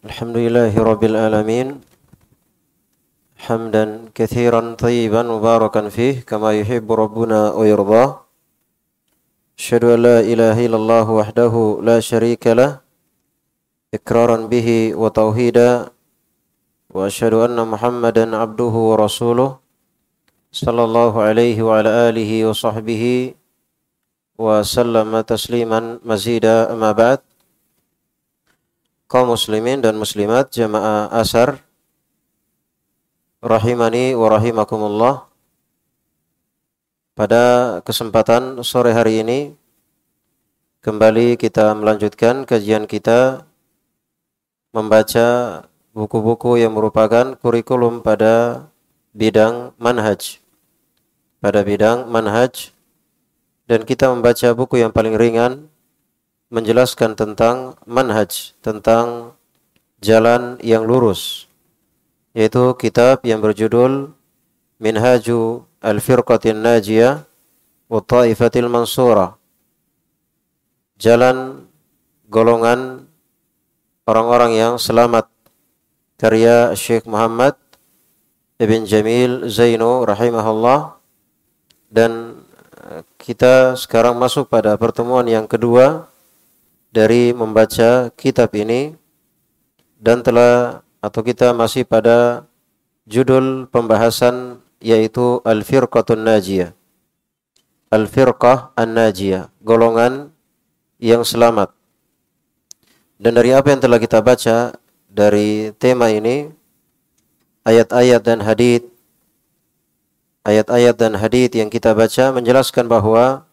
الحمد لله رب العالمين. حمدا كثيرا طيبا مباركا فيه كما يحب ربنا ويرضاه. أشهد أن لا إله إلا الله وحده لا شريك له إكرارا به وتوحيدا. وأشهد أن محمدا عبده ورسوله صلى الله عليه وعلى آله وصحبه وسلم تسليما مزيدا. أما بعد kaum muslimin dan muslimat jamaah asar rahimani wa rahimakumullah. Pada kesempatan sore hari ini kembali kita melanjutkan kajian kita membaca buku-buku yang merupakan kurikulum pada bidang manhaj. Pada bidang manhaj dan kita membaca buku yang paling ringan menjelaskan tentang manhaj, tentang jalan yang lurus. Yaitu kitab yang berjudul Minhaju Al-Firqatin Najiyah wa Ta'ifatil Mansura. Jalan golongan orang-orang yang selamat karya Syekh Muhammad Ibn Jamil Zainu rahimahullah dan kita sekarang masuk pada pertemuan yang kedua dari membaca kitab ini dan telah atau kita masih pada judul pembahasan yaitu Al-Firqatun Najiyah. Al-Firqah An-Najiyah, golongan yang selamat. Dan dari apa yang telah kita baca dari tema ini ayat-ayat dan hadith ayat-ayat dan hadith yang kita baca menjelaskan bahwa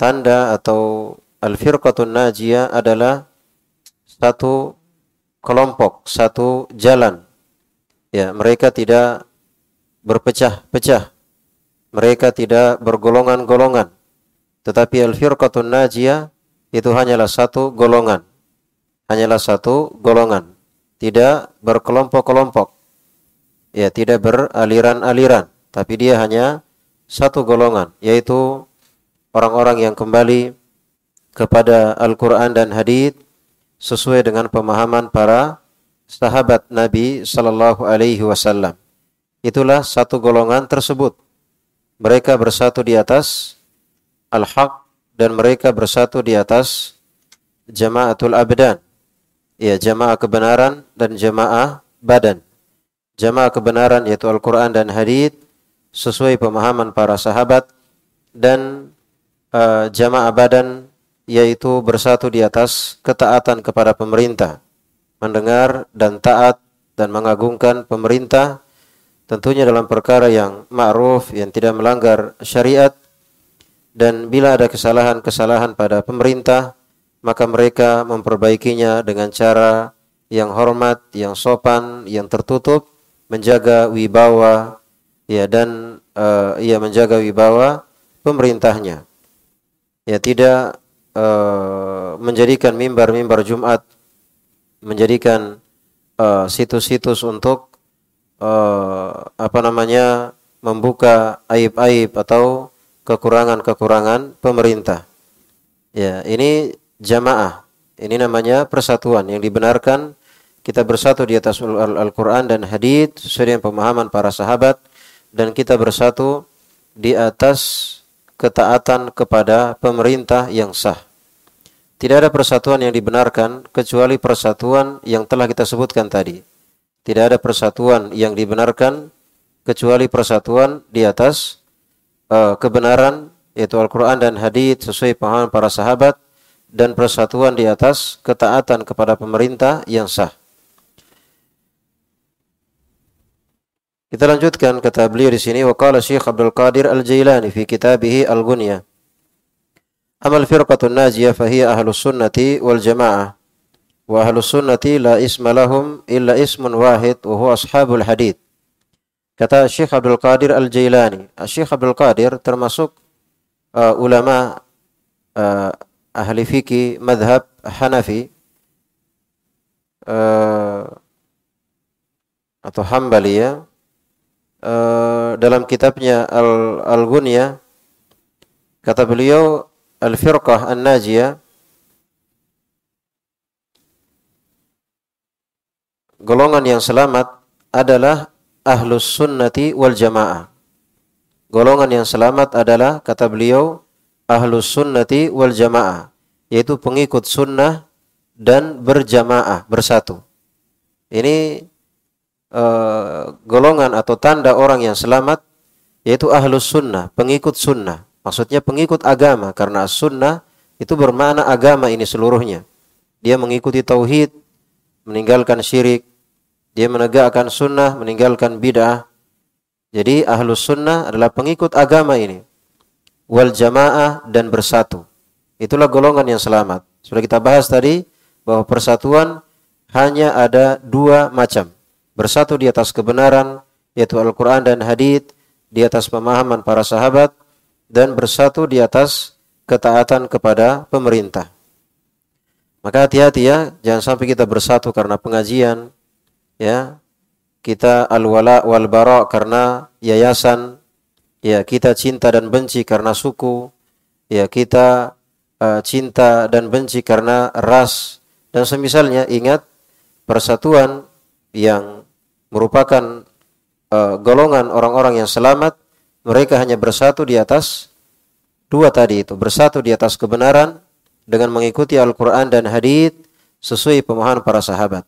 tanda atau Al-Firqatun Najiyah adalah satu kelompok, satu jalan. Ya, mereka tidak berpecah-pecah. Mereka tidak bergolongan-golongan. Tetapi Al-Firqatun Najiyah itu hanyalah satu golongan. Hanyalah satu golongan. Tidak berkelompok-kelompok. Ya, tidak beraliran-aliran. Tapi dia hanya satu golongan. Yaitu orang-orang yang kembali kepada Al-Quran dan Hadith sesuai dengan pemahaman para sahabat Nabi Sallallahu Alaihi Wasallam. Itulah satu golongan tersebut. Mereka bersatu di atas al-haq dan mereka bersatu di atas jamaatul abdan. Ya, jamaah kebenaran dan jamaah badan. Jamaah kebenaran yaitu Al-Quran dan Hadith sesuai pemahaman para sahabat dan uh, jamaah badan yaitu bersatu di atas ketaatan kepada pemerintah, mendengar dan taat dan mengagungkan pemerintah tentunya dalam perkara yang ma'ruf yang tidak melanggar syariat dan bila ada kesalahan-kesalahan pada pemerintah maka mereka memperbaikinya dengan cara yang hormat, yang sopan, yang tertutup, menjaga wibawa ya dan uh, ia menjaga wibawa pemerintahnya. Ya tidak Eh, menjadikan mimbar-mimbar Jumat menjadikan eh, situs-situs uh, untuk uh, apa namanya membuka aib-aib atau kekurangan-kekurangan pemerintah. Ya, ini jamaah. Ini namanya persatuan yang dibenarkan kita bersatu di atas Al-Qur'an dan hadis sesuai dengan pemahaman para sahabat dan kita bersatu di atas ketaatan kepada pemerintah yang sah. Tidak ada persatuan yang dibenarkan kecuali persatuan yang telah kita sebutkan tadi. Tidak ada persatuan yang dibenarkan kecuali persatuan di atas uh, kebenaran yaitu Al-Quran dan Hadith sesuai pemahaman para sahabat dan persatuan di atas ketaatan kepada pemerintah yang sah. Kita lanjutkan kata beliau di sini waqala Syekh Abdul Qadir Al-Jailani fi kitabih Al-Ghunyah. Amal firqatun najiyah fahiya ahlus sunnati wal jamaah. Wa ahlus sunnati la isma lahum illa ismun wahid wa huwa ashabul hadith. Kata Syekh Abdul Qadir Al-Jailani. Syekh Abdul Qadir termasuk uh, ulama uh, ahli fikih madhab Hanafi uh, atau Hambali ya Eh, dalam kitabnya Al Al-Ghunyah kata beliau Al-Firqah An-Najiyah golongan yang selamat adalah ahlus sunnati wal jamaah. Golongan yang selamat adalah kata beliau ahlus sunnati wal jamaah, yaitu pengikut sunnah dan berjamaah bersatu. Ini uh, golongan atau tanda orang yang selamat yaitu ahlus sunnah, pengikut sunnah. Maksudnya pengikut agama karena sunnah itu bermakna agama ini seluruhnya. Dia mengikuti tauhid, meninggalkan syirik, dia menegakkan sunnah, meninggalkan bid'ah. Jadi ahlus sunnah adalah pengikut agama ini. Wal jamaah dan bersatu. Itulah golongan yang selamat. Sudah kita bahas tadi bahwa persatuan hanya ada dua macam. Bersatu di atas kebenaran, yaitu Al-Quran dan Hadith, di atas pemahaman para sahabat, dan bersatu di atas ketaatan kepada pemerintah. Maka hati-hati ya, jangan sampai kita bersatu karena pengajian, ya. Kita al-wala wal bara karena yayasan, ya kita cinta dan benci karena suku, ya kita uh, cinta dan benci karena ras dan semisalnya ingat persatuan yang merupakan uh, golongan orang-orang yang selamat mereka hanya bersatu di atas dua tadi itu bersatu di atas kebenaran dengan mengikuti Al-Quran dan Hadith sesuai pemahaman para sahabat.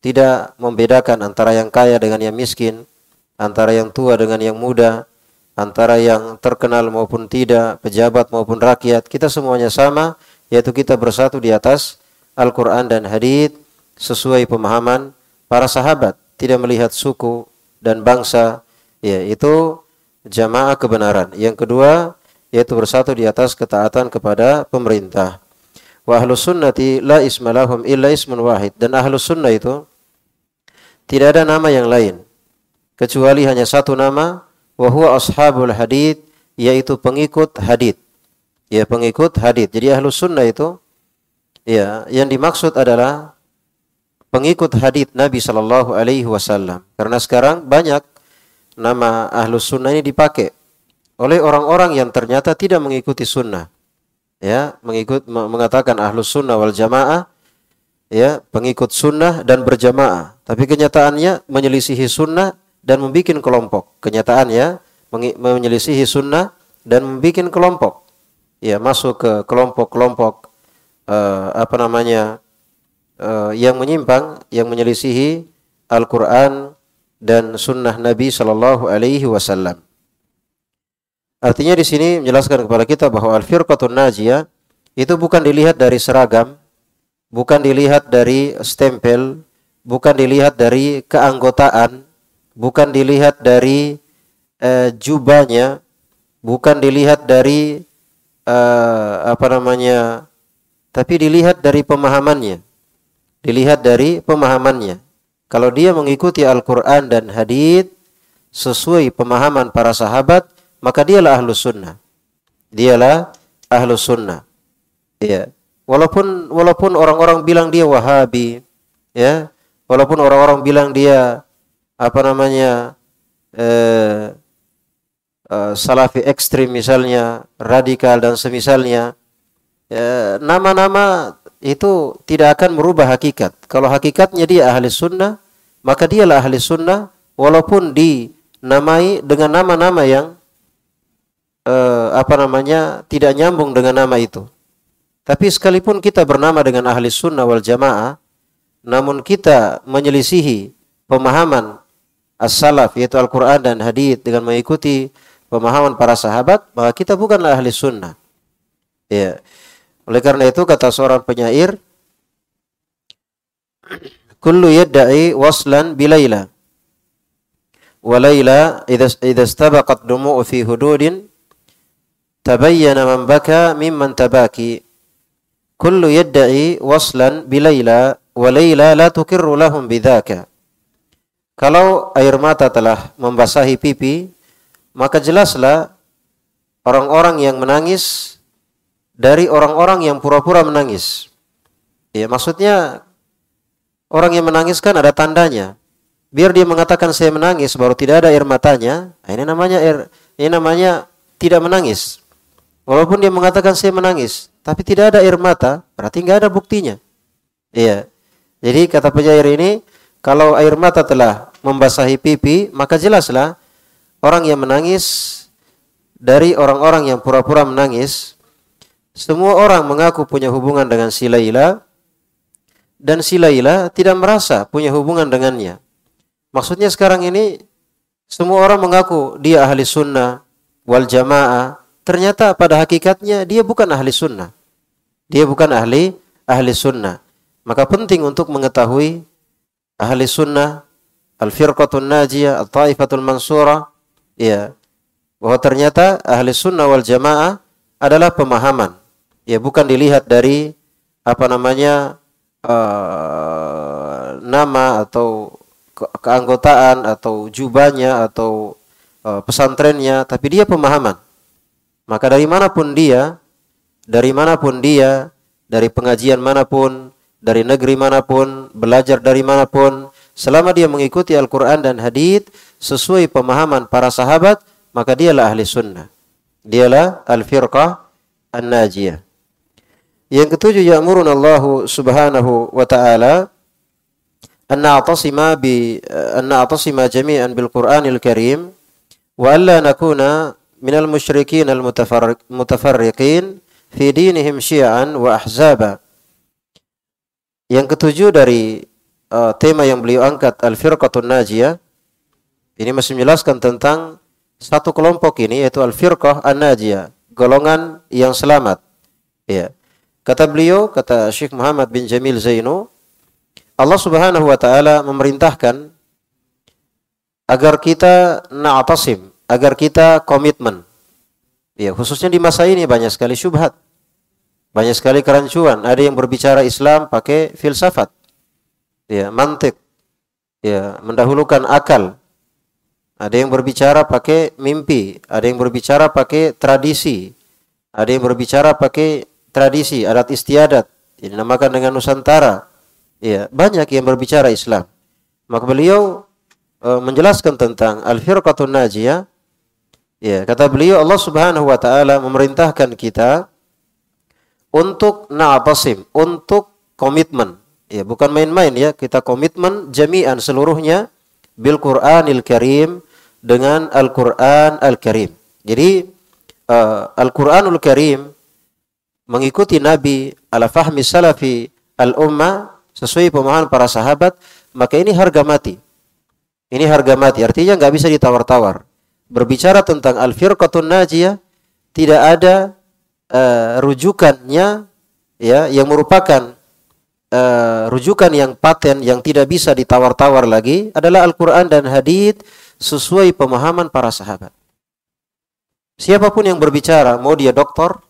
Tidak membedakan antara yang kaya dengan yang miskin, antara yang tua dengan yang muda, antara yang terkenal maupun tidak, pejabat maupun rakyat. Kita semuanya sama, yaitu kita bersatu di atas Al-Quran dan Hadith sesuai pemahaman para sahabat. Tidak melihat suku dan bangsa, ya itu jamaah kebenaran. Yang kedua, yaitu bersatu di atas ketaatan kepada pemerintah. Wa ahlus sunnati la ismalahum illa ismun wahid. Dan ahlus sunnah itu tidak ada nama yang lain. Kecuali hanya satu nama. Wa huwa ashabul hadith. Yaitu pengikut hadith. Ya pengikut hadith. Jadi ahlus sunnah itu. Ya yang dimaksud adalah pengikut hadith Nabi Shallallahu Alaihi Wasallam. Karena sekarang banyak nama ahlus sunnah ini dipakai oleh orang-orang yang ternyata tidak mengikuti sunnah. Ya mengikut mengatakan ahlus sunnah wal jamaah ya pengikut sunnah dan berjamaah. Tapi kenyataannya menyelisihi sunnah dan membuat kelompok. Kenyataannya menyelisihi sunnah dan membuat kelompok. Ya masuk ke kelompok-kelompok uh, apa namanya uh, yang menyimpang yang menyelisihi Al-Quran dan sunnah Nabi Shallallahu Alaihi Wasallam Artinya di sini menjelaskan kepada kita bahwa al-firqatun najiyah itu bukan dilihat dari seragam, bukan dilihat dari stempel, bukan dilihat dari keanggotaan, bukan dilihat dari uh, jubahnya, bukan dilihat dari uh, apa namanya, tapi dilihat dari pemahamannya. Dilihat dari pemahamannya. Kalau dia mengikuti Al-Quran dan Hadith sesuai pemahaman para sahabat, maka dialah ahlu sunnah. Dialah ahlu sunnah. Ya. Walaupun walaupun orang-orang bilang dia Wahabi, ya, walaupun orang-orang bilang dia apa namanya eh, eh, Salafi ekstrim misalnya, radikal dan semisalnya, ya, nama-nama itu tidak akan merubah hakikat. Kalau hakikatnya dia ahli sunnah, maka dialah ahli sunnah, walaupun dinamai dengan nama-nama yang eh, apa namanya tidak nyambung dengan nama itu. Tapi sekalipun kita bernama dengan ahli sunnah wal jamaah, namun kita menyelisihi pemahaman as-salaf yaitu Al-Quran dan hadith dengan mengikuti pemahaman para sahabat, maka kita bukanlah ahli sunnah. Ya. Oleh karena itu kata seorang penyair, kullu yadda'i waslan bilaila. Walaila idza istabaqat dumu'u fi hududin tabayyana man baka mimman tabaki kullu yadda'i waslan bilaila wa laila la tukirru lahum bidzaka kalau air mata telah membasahi pipi maka jelaslah orang-orang yang menangis dari orang-orang yang pura-pura menangis ya maksudnya orang yang menangis kan ada tandanya biar dia mengatakan saya menangis baru tidak ada air matanya nah, ini namanya air ini namanya tidak menangis Walaupun dia mengatakan saya menangis, tapi tidak ada air mata, berarti nggak ada buktinya. Iya. Jadi kata penyair ini, Kalau air mata telah membasahi pipi, maka jelaslah orang yang menangis dari orang-orang yang pura-pura menangis, semua orang mengaku punya hubungan dengan si Laila dan si Laila tidak merasa punya hubungan dengannya. Maksudnya sekarang ini semua orang mengaku dia ahli sunnah wal jamaah, ternyata pada hakikatnya dia bukan ahli sunnah. Dia bukan ahli ahli sunnah. Maka penting untuk mengetahui ahli sunnah, al-firqatun najiyah, al-taifatul mansura, ya, bahwa ternyata ahli sunnah wal jamaah adalah pemahaman ya bukan dilihat dari apa namanya uh, nama atau ke keanggotaan atau jubahnya atau uh, pesantrennya tapi dia pemahaman. Maka dari mana pun dia dari mana pun dia dari pengajian mana pun dari negeri mana pun belajar dari mana pun selama dia mengikuti Al-Quran dan hadith sesuai pemahaman para sahabat maka dialah ahli sunnah. Dialah al-firqah an-najiyah yang ketujuh ya'murun Allah Subhanahu wa taala an na'tasima bi an na'tasima jami'an bil Qur'anil Karim wa alla nakuna minal musyrikin al mutafarriqin fi dinihim syi'an wa ahzaba. Yang ketujuh dari uh, tema yang beliau angkat al-firqatun najiyah ini masih menjelaskan tentang satu kelompok ini yaitu al-firqah an-najiyah, golongan yang selamat. Ya. Kata beliau, kata Syekh Muhammad bin Jamil Zainu, Allah Subhanahu wa taala memerintahkan agar kita na'tasim, agar kita komitmen. Ya, khususnya di masa ini banyak sekali syubhat. Banyak sekali kerancuan. Ada yang berbicara Islam pakai filsafat. Ya, mantik. Ya, mendahulukan akal. Ada yang berbicara pakai mimpi, ada yang berbicara pakai tradisi, ada yang berbicara pakai tradisi, adat istiadat, ini dinamakan dengan Nusantara. Ya, banyak yang berbicara Islam. Maka beliau e, menjelaskan tentang al-firqatun najiyah. Ya, kata beliau Allah Subhanahu wa taala memerintahkan kita untuk na'tasim, untuk komitmen. Ya, bukan main-main ya, kita komitmen jami'an seluruhnya bil Qur'anil Karim dengan Al-Qur'an Al-Karim. Jadi uh, Al-Qur'anul Karim mengikuti Nabi ala fahmi salafi al-ummah sesuai pemahaman para sahabat, maka ini harga mati. Ini harga mati, artinya nggak bisa ditawar-tawar. Berbicara tentang al-firqatun najiyah, tidak ada uh, rujukannya ya yang merupakan uh, rujukan yang paten yang tidak bisa ditawar-tawar lagi adalah Al-Qur'an dan hadith sesuai pemahaman para sahabat. Siapa pun yang berbicara, mau dia doktor,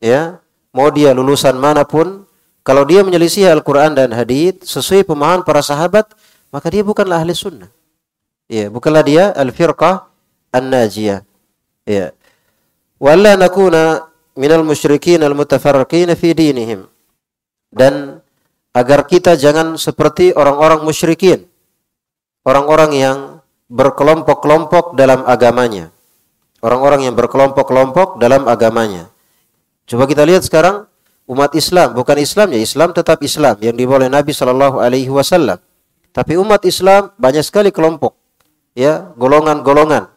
ya, mau dia lulusan mana pun, kalau dia menyelisih Al-Quran dan Hadith sesuai pemahaman para sahabat, maka dia bukanlah ahli sunnah. Ya, bukanlah dia al-firqah an-najiyah. Ya. Walla nakuna minal musyrikin al-mutafarriqin fi dinihim. Dan agar kita jangan seperti orang-orang musyrikin. Orang-orang yang berkelompok-kelompok dalam agamanya. Orang-orang yang berkelompok-kelompok dalam agamanya. Coba kita lihat sekarang umat Islam, bukan Islam ya Islam tetap Islam yang dibawa oleh Nabi Shallallahu Alaihi Wasallam. Tapi umat Islam banyak sekali kelompok, ya golongan-golongan,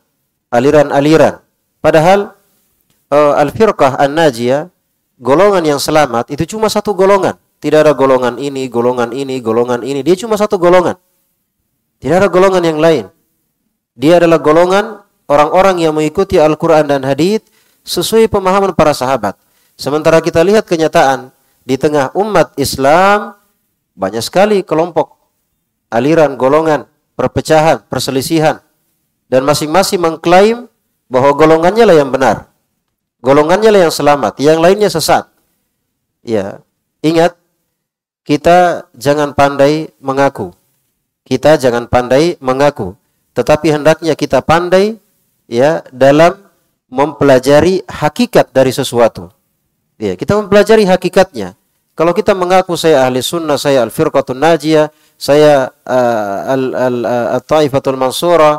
aliran-aliran. Padahal uh, al-firqah an-najiyah, golongan yang selamat itu cuma satu golongan. Tidak ada golongan ini, golongan ini, golongan ini. Dia cuma satu golongan. Tidak ada golongan yang lain. Dia adalah golongan orang-orang yang mengikuti Al-Quran dan Hadith sesuai pemahaman para sahabat. Sementara kita lihat kenyataan di tengah umat Islam banyak sekali kelompok, aliran, golongan, perpecahan, perselisihan dan masing-masing mengklaim bahwa golongannya lah yang benar. Golongannya lah yang selamat, yang lainnya sesat. Ya, ingat kita jangan pandai mengaku. Kita jangan pandai mengaku, tetapi hendaknya kita pandai ya dalam mempelajari hakikat dari sesuatu. Ya, kita mempelajari hakikatnya. Kalau kita mengaku saya ahli sunnah, saya al-firqatun najiyah, saya uh, al al uh, mansura,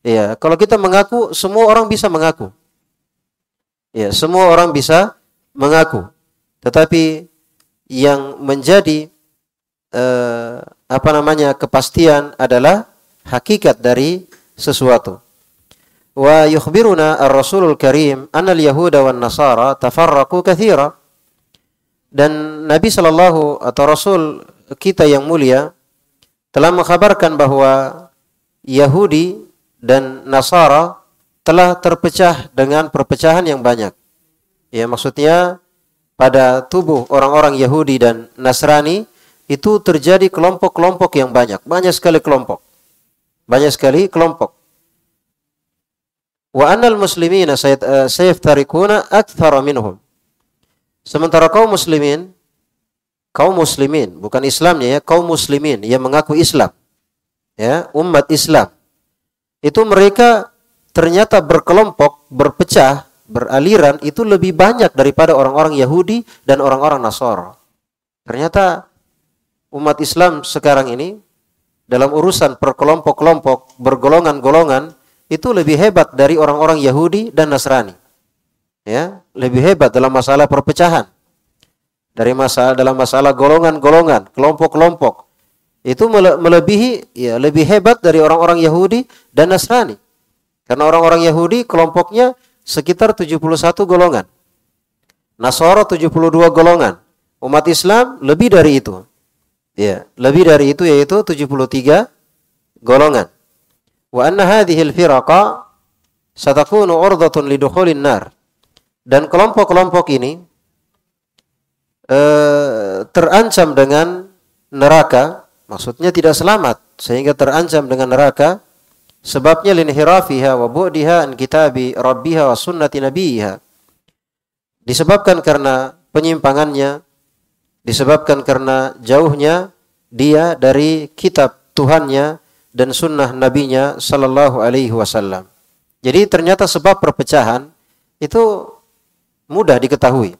ya, kalau kita mengaku semua orang bisa mengaku. Ya, semua orang bisa mengaku. Tetapi yang menjadi uh, apa namanya kepastian adalah hakikat dari sesuatu. Wa yukhbiruna ar-Rasulul Karim anna al-Yahuda. Dan Nabi sallallahu atau Rasul kita yang mulia telah mengkhabarkan bahwa Yahudi dan Nasara telah terpecah dengan perpecahan yang banyak. Ya maksudnya pada tubuh orang-orang Yahudi dan Nasrani itu terjadi kelompok-kelompok yang banyak, banyak sekali kelompok. Banyak sekali kelompok. Wa annal muslimina eh, sayaftarikuna akthara minhum. Sementara kaum muslimin, kaum muslimin, bukan Islamnya ya, kaum muslimin yang mengaku Islam. Ya, umat Islam. Itu mereka ternyata berkelompok, berpecah, beraliran itu lebih banyak daripada orang-orang Yahudi dan orang-orang Nasara. Ternyata umat Islam sekarang ini dalam urusan perkelompok-kelompok, bergolongan-golongan itu lebih hebat dari orang-orang Yahudi dan Nasrani. Ya, lebih hebat dalam masalah perpecahan. Dari masalah dalam masalah golongan-golongan, kelompok-kelompok. Itu melebihi ya lebih hebat dari orang-orang Yahudi dan Nasrani. Karena orang-orang Yahudi kelompoknya sekitar 71 golongan. Nasara 72 golongan. Umat Islam lebih dari itu. Ya, lebih dari itu yaitu 73 golongan. Wa anna hadhihi al-firaqa satakunu urdatun nar. Dan kelompok-kelompok ini eh, terancam dengan neraka, maksudnya tidak selamat sehingga terancam dengan neraka sebabnya linhirafiha wa bu'diha an kitabi rabbiha wa sunnati nabiha. Disebabkan karena penyimpangannya disebabkan karena jauhnya dia dari kitab Tuhannya dan sunnah nabinya sallallahu alaihi wasallam. Jadi ternyata sebab perpecahan itu mudah diketahui.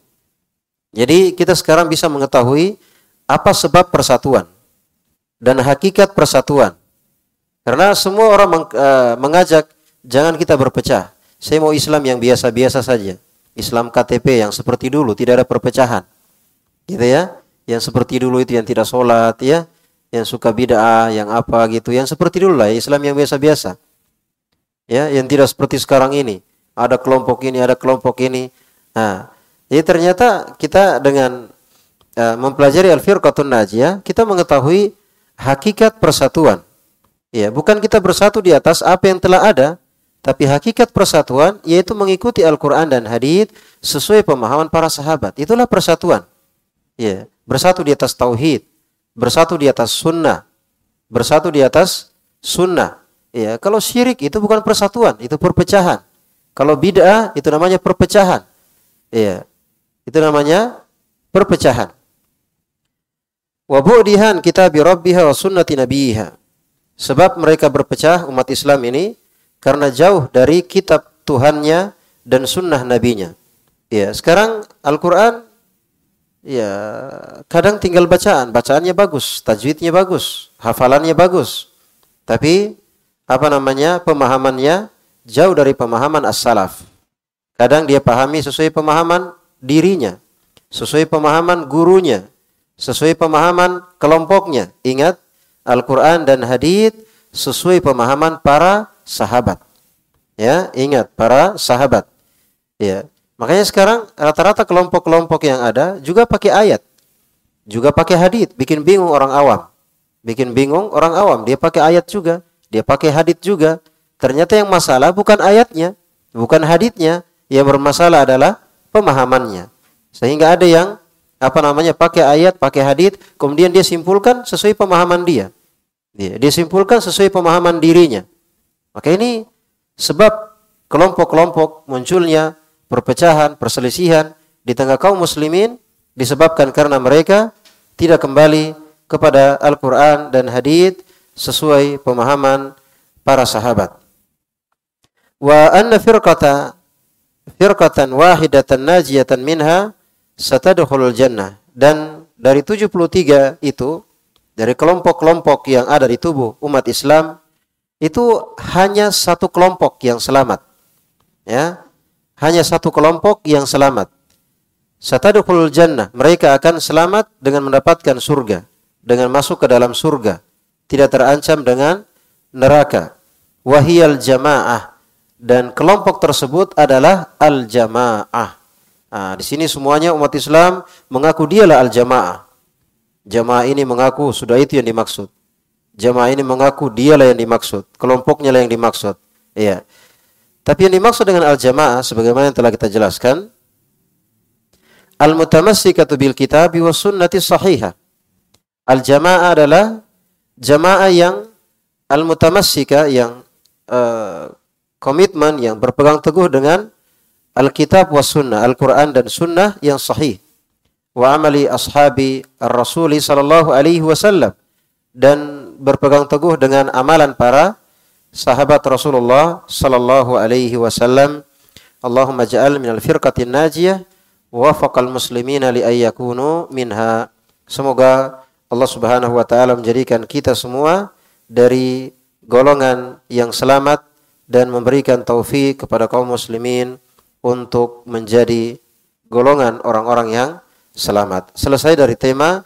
Jadi kita sekarang bisa mengetahui apa sebab persatuan dan hakikat persatuan. Karena semua orang meng, uh, mengajak jangan kita berpecah. Saya mau Islam yang biasa-biasa saja. Islam KTP yang seperti dulu, tidak ada perpecahan gitu ya yang seperti dulu itu yang tidak sholat ya yang suka bid'ah yang apa gitu yang seperti dulu lah Islam yang biasa-biasa. Ya yang tidak seperti sekarang ini. Ada kelompok ini ada kelompok ini. Nah jadi ternyata kita dengan uh, mempelajari al-firqatun najiyah kita mengetahui hakikat persatuan. Ya bukan kita bersatu di atas apa yang telah ada tapi hakikat persatuan yaitu mengikuti Al-Quran dan hadith sesuai pemahaman para sahabat. Itulah persatuan. Ya, bersatu di atas tauhid, bersatu di atas sunnah, bersatu di atas sunnah. Ya, kalau syirik itu bukan persatuan, itu perpecahan. Kalau bid'ah itu namanya perpecahan. Ya, itu namanya perpecahan. Wa bu'dihan kitab rabbiha wa sunnati nabiha. Sebab mereka berpecah umat Islam ini karena jauh dari kitab Tuhannya dan sunnah nabinya. Ya, sekarang Al-Quran ya kadang tinggal bacaan, bacaannya bagus, tajwidnya bagus, hafalannya bagus. Tapi apa namanya? pemahamannya jauh dari pemahaman as-salaf. Kadang dia pahami sesuai pemahaman dirinya, sesuai pemahaman gurunya, sesuai pemahaman kelompoknya. Ingat, Al-Qur'an dan hadith sesuai pemahaman para sahabat. Ya, ingat para sahabat. Ya, Makanya sekarang rata-rata kelompok-kelompok yang ada juga pakai ayat. Juga pakai hadith, bikin bingung orang awam. Bikin bingung orang awam, dia pakai ayat juga, dia pakai hadith juga. Ternyata yang masalah bukan ayatnya, bukan hadithnya, yang bermasalah adalah pemahamannya. Sehingga ada yang apa namanya pakai ayat, pakai hadith, kemudian dia simpulkan sesuai pemahaman dia. Dia, dia simpulkan sesuai pemahaman dirinya. Maka ini sebab kelompok-kelompok munculnya perpecahan, perselisihan di tengah kaum muslimin disebabkan karena mereka tidak kembali kepada Al-Quran dan hadith sesuai pemahaman para sahabat. Wa anna firqata firqatan wahidatan najiyatan minha satadkhulul jannah dan dari 73 itu dari kelompok-kelompok yang ada di tubuh umat Islam itu hanya satu kelompok yang selamat. Ya, hanya satu kelompok yang selamat. Satadkhulul jannah, mereka akan selamat dengan mendapatkan surga. dengan masuk ke dalam surga, tidak terancam dengan neraka. Wahiyal jamaah dan kelompok tersebut adalah al-jamaah. Nah, di sini semuanya umat Islam mengaku dialah al-jamaah. Jamaah ini mengaku sudah itu yang dimaksud. Jamaah ini mengaku dialah yang dimaksud, kelompoknya lah yang dimaksud. Iya. Tapi yang dimaksud dengan al-jamaah sebagaimana yang telah kita jelaskan, al-mutamassikatu bil kitabi was sunnati sahihah. Al-jamaah adalah jamaah yang al-mutamassika yang uh, komitmen yang berpegang teguh dengan Alkitab was sunnah, Al-Quran dan sunnah yang sahih. Wa amali ashabi ar-rasuli sallallahu alaihi wasallam. Dan berpegang teguh dengan amalan para sahabat Rasulullah sallallahu alaihi wasallam Allahumma ja'al minal firqatin najiyah wa wafaqal muslimina li ayyakunu minha semoga Allah Subhanahu wa taala menjadikan kita semua dari golongan yang selamat dan memberikan taufik kepada kaum muslimin untuk menjadi golongan orang-orang yang selamat. Selesai dari tema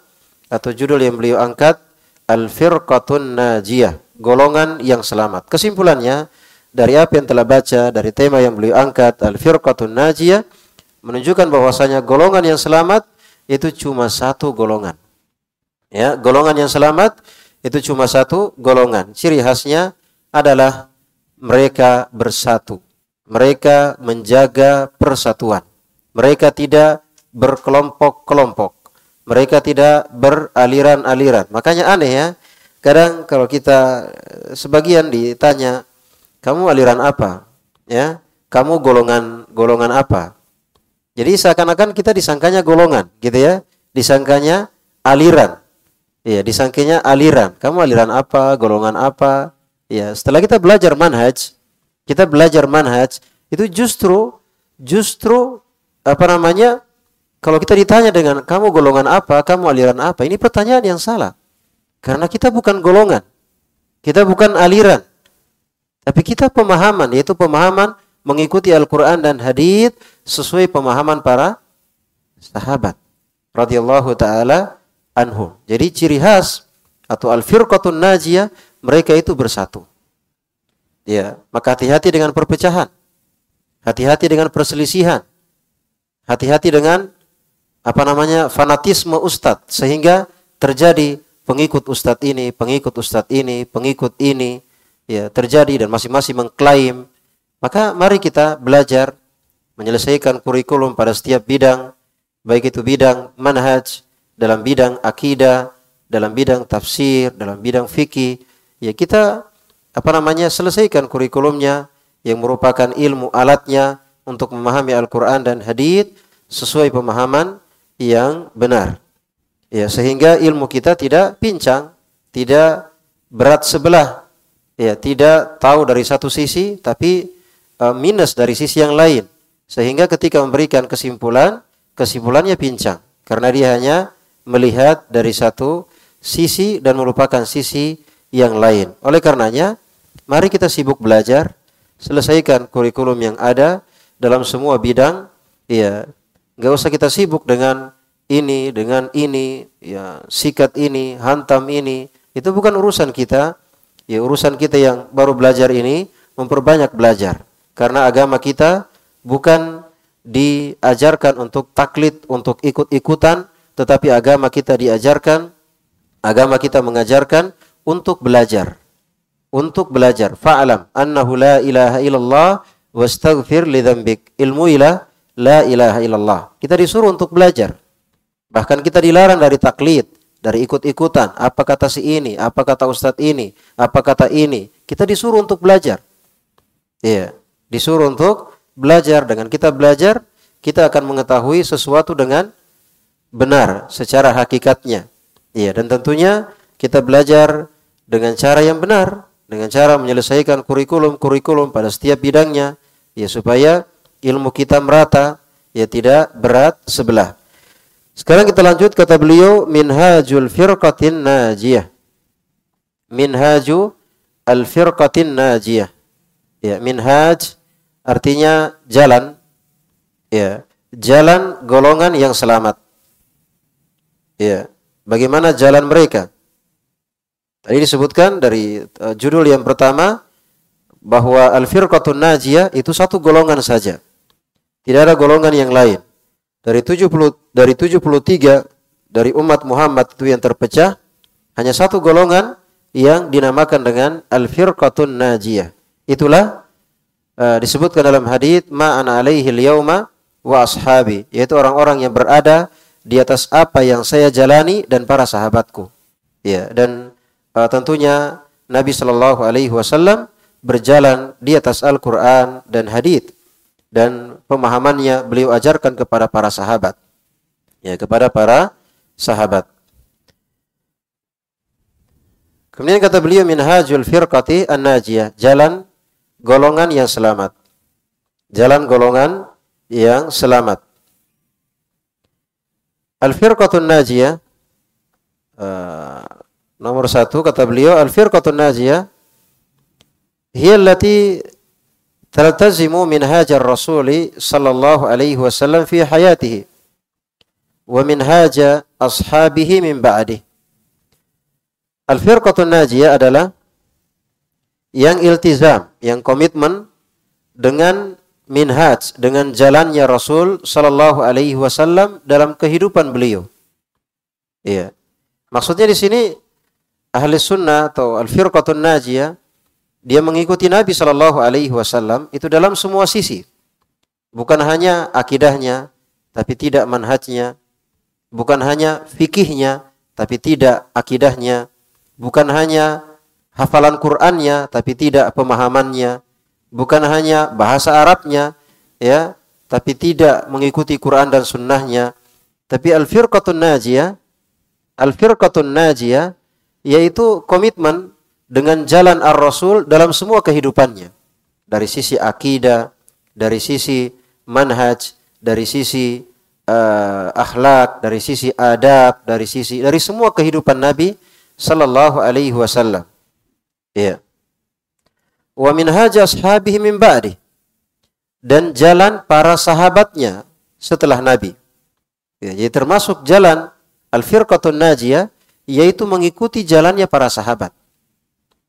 atau judul yang beliau angkat Al-Firqatun Najiyah golongan yang selamat. Kesimpulannya dari apa yang telah baca dari tema yang beliau angkat al-firqatun najiyah menunjukkan bahwasanya golongan yang selamat itu cuma satu golongan. Ya, golongan yang selamat itu cuma satu golongan. Ciri khasnya adalah mereka bersatu. Mereka menjaga persatuan. Mereka tidak berkelompok-kelompok. Mereka tidak beraliran-aliran. Makanya aneh ya, Kadang kalau kita sebagian ditanya, kamu aliran apa? Ya, kamu golongan golongan apa? Jadi seakan-akan kita disangkanya golongan, gitu ya. Disangkanya aliran. Ya, disangkanya aliran. Kamu aliran apa? Golongan apa? Ya, setelah kita belajar manhaj, kita belajar manhaj, itu justru justru apa namanya? Kalau kita ditanya dengan kamu golongan apa, kamu aliran apa? Ini pertanyaan yang salah. Karena kita bukan golongan. Kita bukan aliran. Tapi kita pemahaman, yaitu pemahaman mengikuti Al-Quran dan hadith sesuai pemahaman para sahabat. radhiyallahu ta'ala anhum. Jadi ciri khas atau al-firqatun najiyah, mereka itu bersatu. Ya, maka hati-hati dengan perpecahan. Hati-hati dengan perselisihan. Hati-hati dengan apa namanya fanatisme ustadz sehingga terjadi pengikut ustadz ini, pengikut ustadz ini, pengikut ini ya terjadi dan masing-masing mengklaim, maka mari kita belajar menyelesaikan kurikulum pada setiap bidang, baik itu bidang manhaj, dalam bidang akidah, dalam bidang tafsir, dalam bidang fikih, ya kita apa namanya selesaikan kurikulumnya yang merupakan ilmu alatnya untuk memahami Al-Quran dan hadith sesuai pemahaman yang benar. Ya, sehingga ilmu kita tidak pincang, tidak berat sebelah. Ya, tidak tahu dari satu sisi tapi uh, minus dari sisi yang lain. Sehingga ketika memberikan kesimpulan, kesimpulannya pincang karena dia hanya melihat dari satu sisi dan melupakan sisi yang lain. Oleh karenanya, mari kita sibuk belajar, selesaikan kurikulum yang ada dalam semua bidang. Ya, nggak usah kita sibuk dengan ini dengan ini, ya sikat ini, hantam ini, itu bukan urusan kita. Ya urusan kita yang baru belajar ini memperbanyak belajar. Karena agama kita bukan diajarkan untuk taklid, untuk ikut-ikutan, tetapi agama kita diajarkan, agama kita mengajarkan untuk belajar. Untuk belajar. Fa'alam annahu la ilaha illallah wastaghfir li. Ilmu ilah la ilaha illallah. Kita disuruh untuk belajar. Bahkan kita dilarang dari taklid, dari ikut-ikutan. Apa kata si ini, apa kata ustadz ini, apa kata ini. Kita disuruh untuk belajar. Iya, disuruh untuk belajar. Dengan kita belajar, kita akan mengetahui sesuatu dengan benar secara hakikatnya. Iya, dan tentunya kita belajar dengan cara yang benar, dengan cara menyelesaikan kurikulum-kurikulum pada setiap bidangnya, ya supaya ilmu kita merata, ya tidak berat sebelah. Sekarang kita lanjut kata beliau minhajul firqatin najiyah. Minhaju al firqatin najiyah. Ya, minhaj artinya jalan. Ya, jalan golongan yang selamat. Ya, Bagaimana jalan mereka? Tadi disebutkan dari uh, judul yang pertama bahwa al-firqatun najiyah itu satu golongan saja. Tidak ada golongan yang lain. Dari 70 dari 73 dari umat Muhammad itu yang terpecah hanya satu golongan yang dinamakan dengan al-firqatun najiyah. Itulah uh, disebutkan dalam hadis ma ana alaihi al-yauma wa ashabi, yaitu orang-orang yang berada di atas apa yang saya jalani dan para sahabatku. Ya, dan uh, tentunya Nabi Shallallahu Alaihi Wasallam berjalan di atas Al-Quran dan hadith dan pemahamannya beliau ajarkan kepada para sahabat. Ya kepada para sahabat. Kemudian kata beliau minhajul firqati an-najiyah. Jalan golongan yang selamat. Jalan golongan yang selamat. Al-firqatun najiyah uh, Nomor satu kata beliau al-firqatun najiyah hiya allati taltazimu minhajar rasuli sallallahu alaihi wasallam fi hayatihi wa minhaja ashabihi min ba'dih. Al-firqatun najiyah adalah yang iltizam, yang komitmen dengan minhaj, dengan jalannya Rasul sallallahu alaihi wasallam dalam kehidupan beliau. Iya. Maksudnya di sini ahli sunnah atau al-firqatun najiyah dia mengikuti Nabi Shallallahu Alaihi Wasallam itu dalam semua sisi, bukan hanya akidahnya, tapi tidak manhajnya, bukan hanya fikihnya, tapi tidak akidahnya, bukan hanya hafalan Qur'annya, tapi tidak pemahamannya, bukan hanya bahasa Arabnya, ya, tapi tidak mengikuti Quran dan sunnahnya, tapi al-firqatun najiyah, al-firqatun najiyah yaitu komitmen dengan jalan ar-Rasul dalam semua kehidupannya. Dari sisi akidah, dari sisi manhaj, dari sisi uh, akhlak, dari sisi adab, dari sisi dari semua kehidupan Nabi sallallahu alaihi wasallam. Ya. Wa minhaj ashabihi min ba'di. Dan jalan para sahabatnya setelah Nabi. Ya, jadi termasuk jalan al-firqatun najiyah yaitu mengikuti jalannya para sahabat.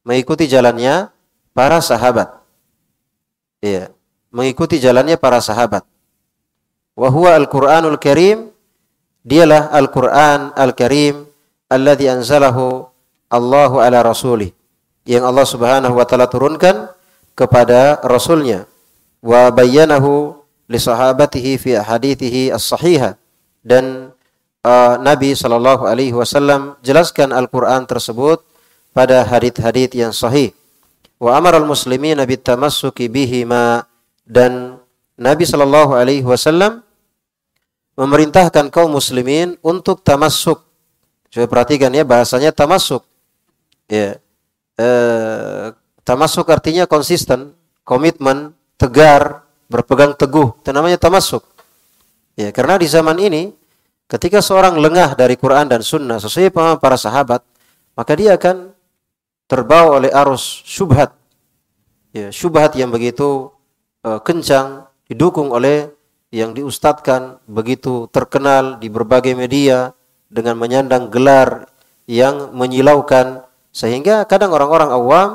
Mengikuti jalannya para sahabat. Iya, mengikuti jalannya para sahabat. Wa huwa al-Qur'anul Karim, dialah Al-Qur'an Al-Karim alladzi anzalahu Allahu ala rasulih. Yang Allah Subhanahu wa taala turunkan kepada rasulnya wa bayyanahu li sahabatihi fi hadithihi as-sahihah dan uh, Nabi Shallallahu Alaihi Wasallam jelaskan Al-Quran tersebut pada hadith-hadith yang sahih. Wa amar al muslimin Nabi tamassuki bihima dan Nabi Shallallahu Alaihi Wasallam memerintahkan kaum muslimin untuk tamasuk. Coba perhatikan ya bahasanya tamasuk. Ya. Eh, tamasuk artinya konsisten, komitmen, tegar, berpegang teguh. Itu namanya tamasuk. Ya, karena di zaman ini Ketika seorang lengah dari Quran dan Sunnah sesuai pemahaman para sahabat, maka dia akan terbawa oleh arus syubhat. Ya, syubhat yang begitu uh, kencang, didukung oleh yang diustadkan, begitu terkenal di berbagai media dengan menyandang gelar yang menyilaukan sehingga kadang orang-orang awam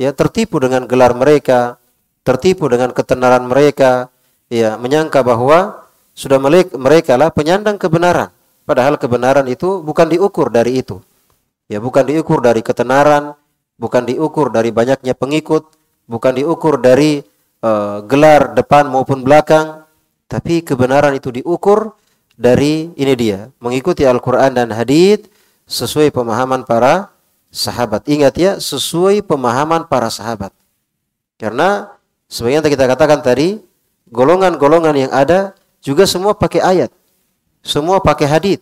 ya tertipu dengan gelar mereka, tertipu dengan ketenaran mereka, ya menyangka bahwa sudah mereka lah penyandang kebenaran. Padahal kebenaran itu bukan diukur dari itu. Ya, bukan diukur dari ketenaran, bukan diukur dari banyaknya pengikut, bukan diukur dari uh, gelar depan maupun belakang, tapi kebenaran itu diukur dari ini dia, mengikuti Al-Qur'an dan hadis sesuai pemahaman para sahabat. Ingat ya, sesuai pemahaman para sahabat. Karena sebagian kita katakan tadi, golongan-golongan yang ada juga semua pakai ayat. Semua pakai hadis.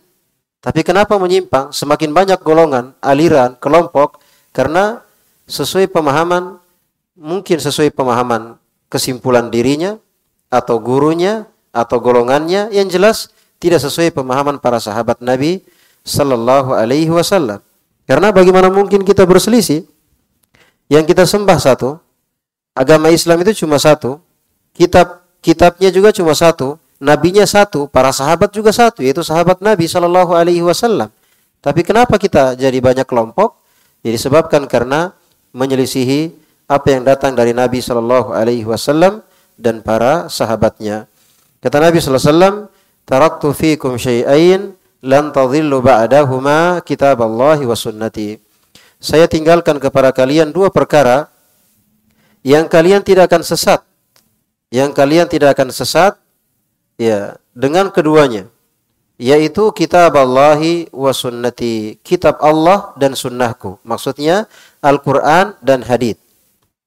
Tapi kenapa menyimpang? Semakin banyak golongan, aliran, kelompok karena sesuai pemahaman mungkin sesuai pemahaman kesimpulan dirinya atau gurunya atau golongannya yang jelas tidak sesuai pemahaman para sahabat Nabi sallallahu alaihi wasallam. Karena bagaimana mungkin kita berselisih? Yang kita sembah satu, agama Islam itu cuma satu, kitab kitabnya juga cuma satu, nabinya satu, para sahabat juga satu, yaitu sahabat Nabi Shallallahu Alaihi Wasallam. Tapi kenapa kita jadi banyak kelompok? Jadi disebabkan karena menyelisihi apa yang datang dari Nabi Shallallahu Alaihi Wasallam dan para sahabatnya. Kata Nabi Sallallahu Alaihi Wasallam, "Taraktu fikum syai'ain lan tadhillu ba'dahuma kitab Allah wa sunnati." Saya tinggalkan kepada kalian dua perkara yang kalian tidak akan sesat. Yang kalian tidak akan sesat ya dengan keduanya yaitu kitab Allahi wa sunnati kitab Allah dan sunnahku maksudnya Al-Quran dan hadith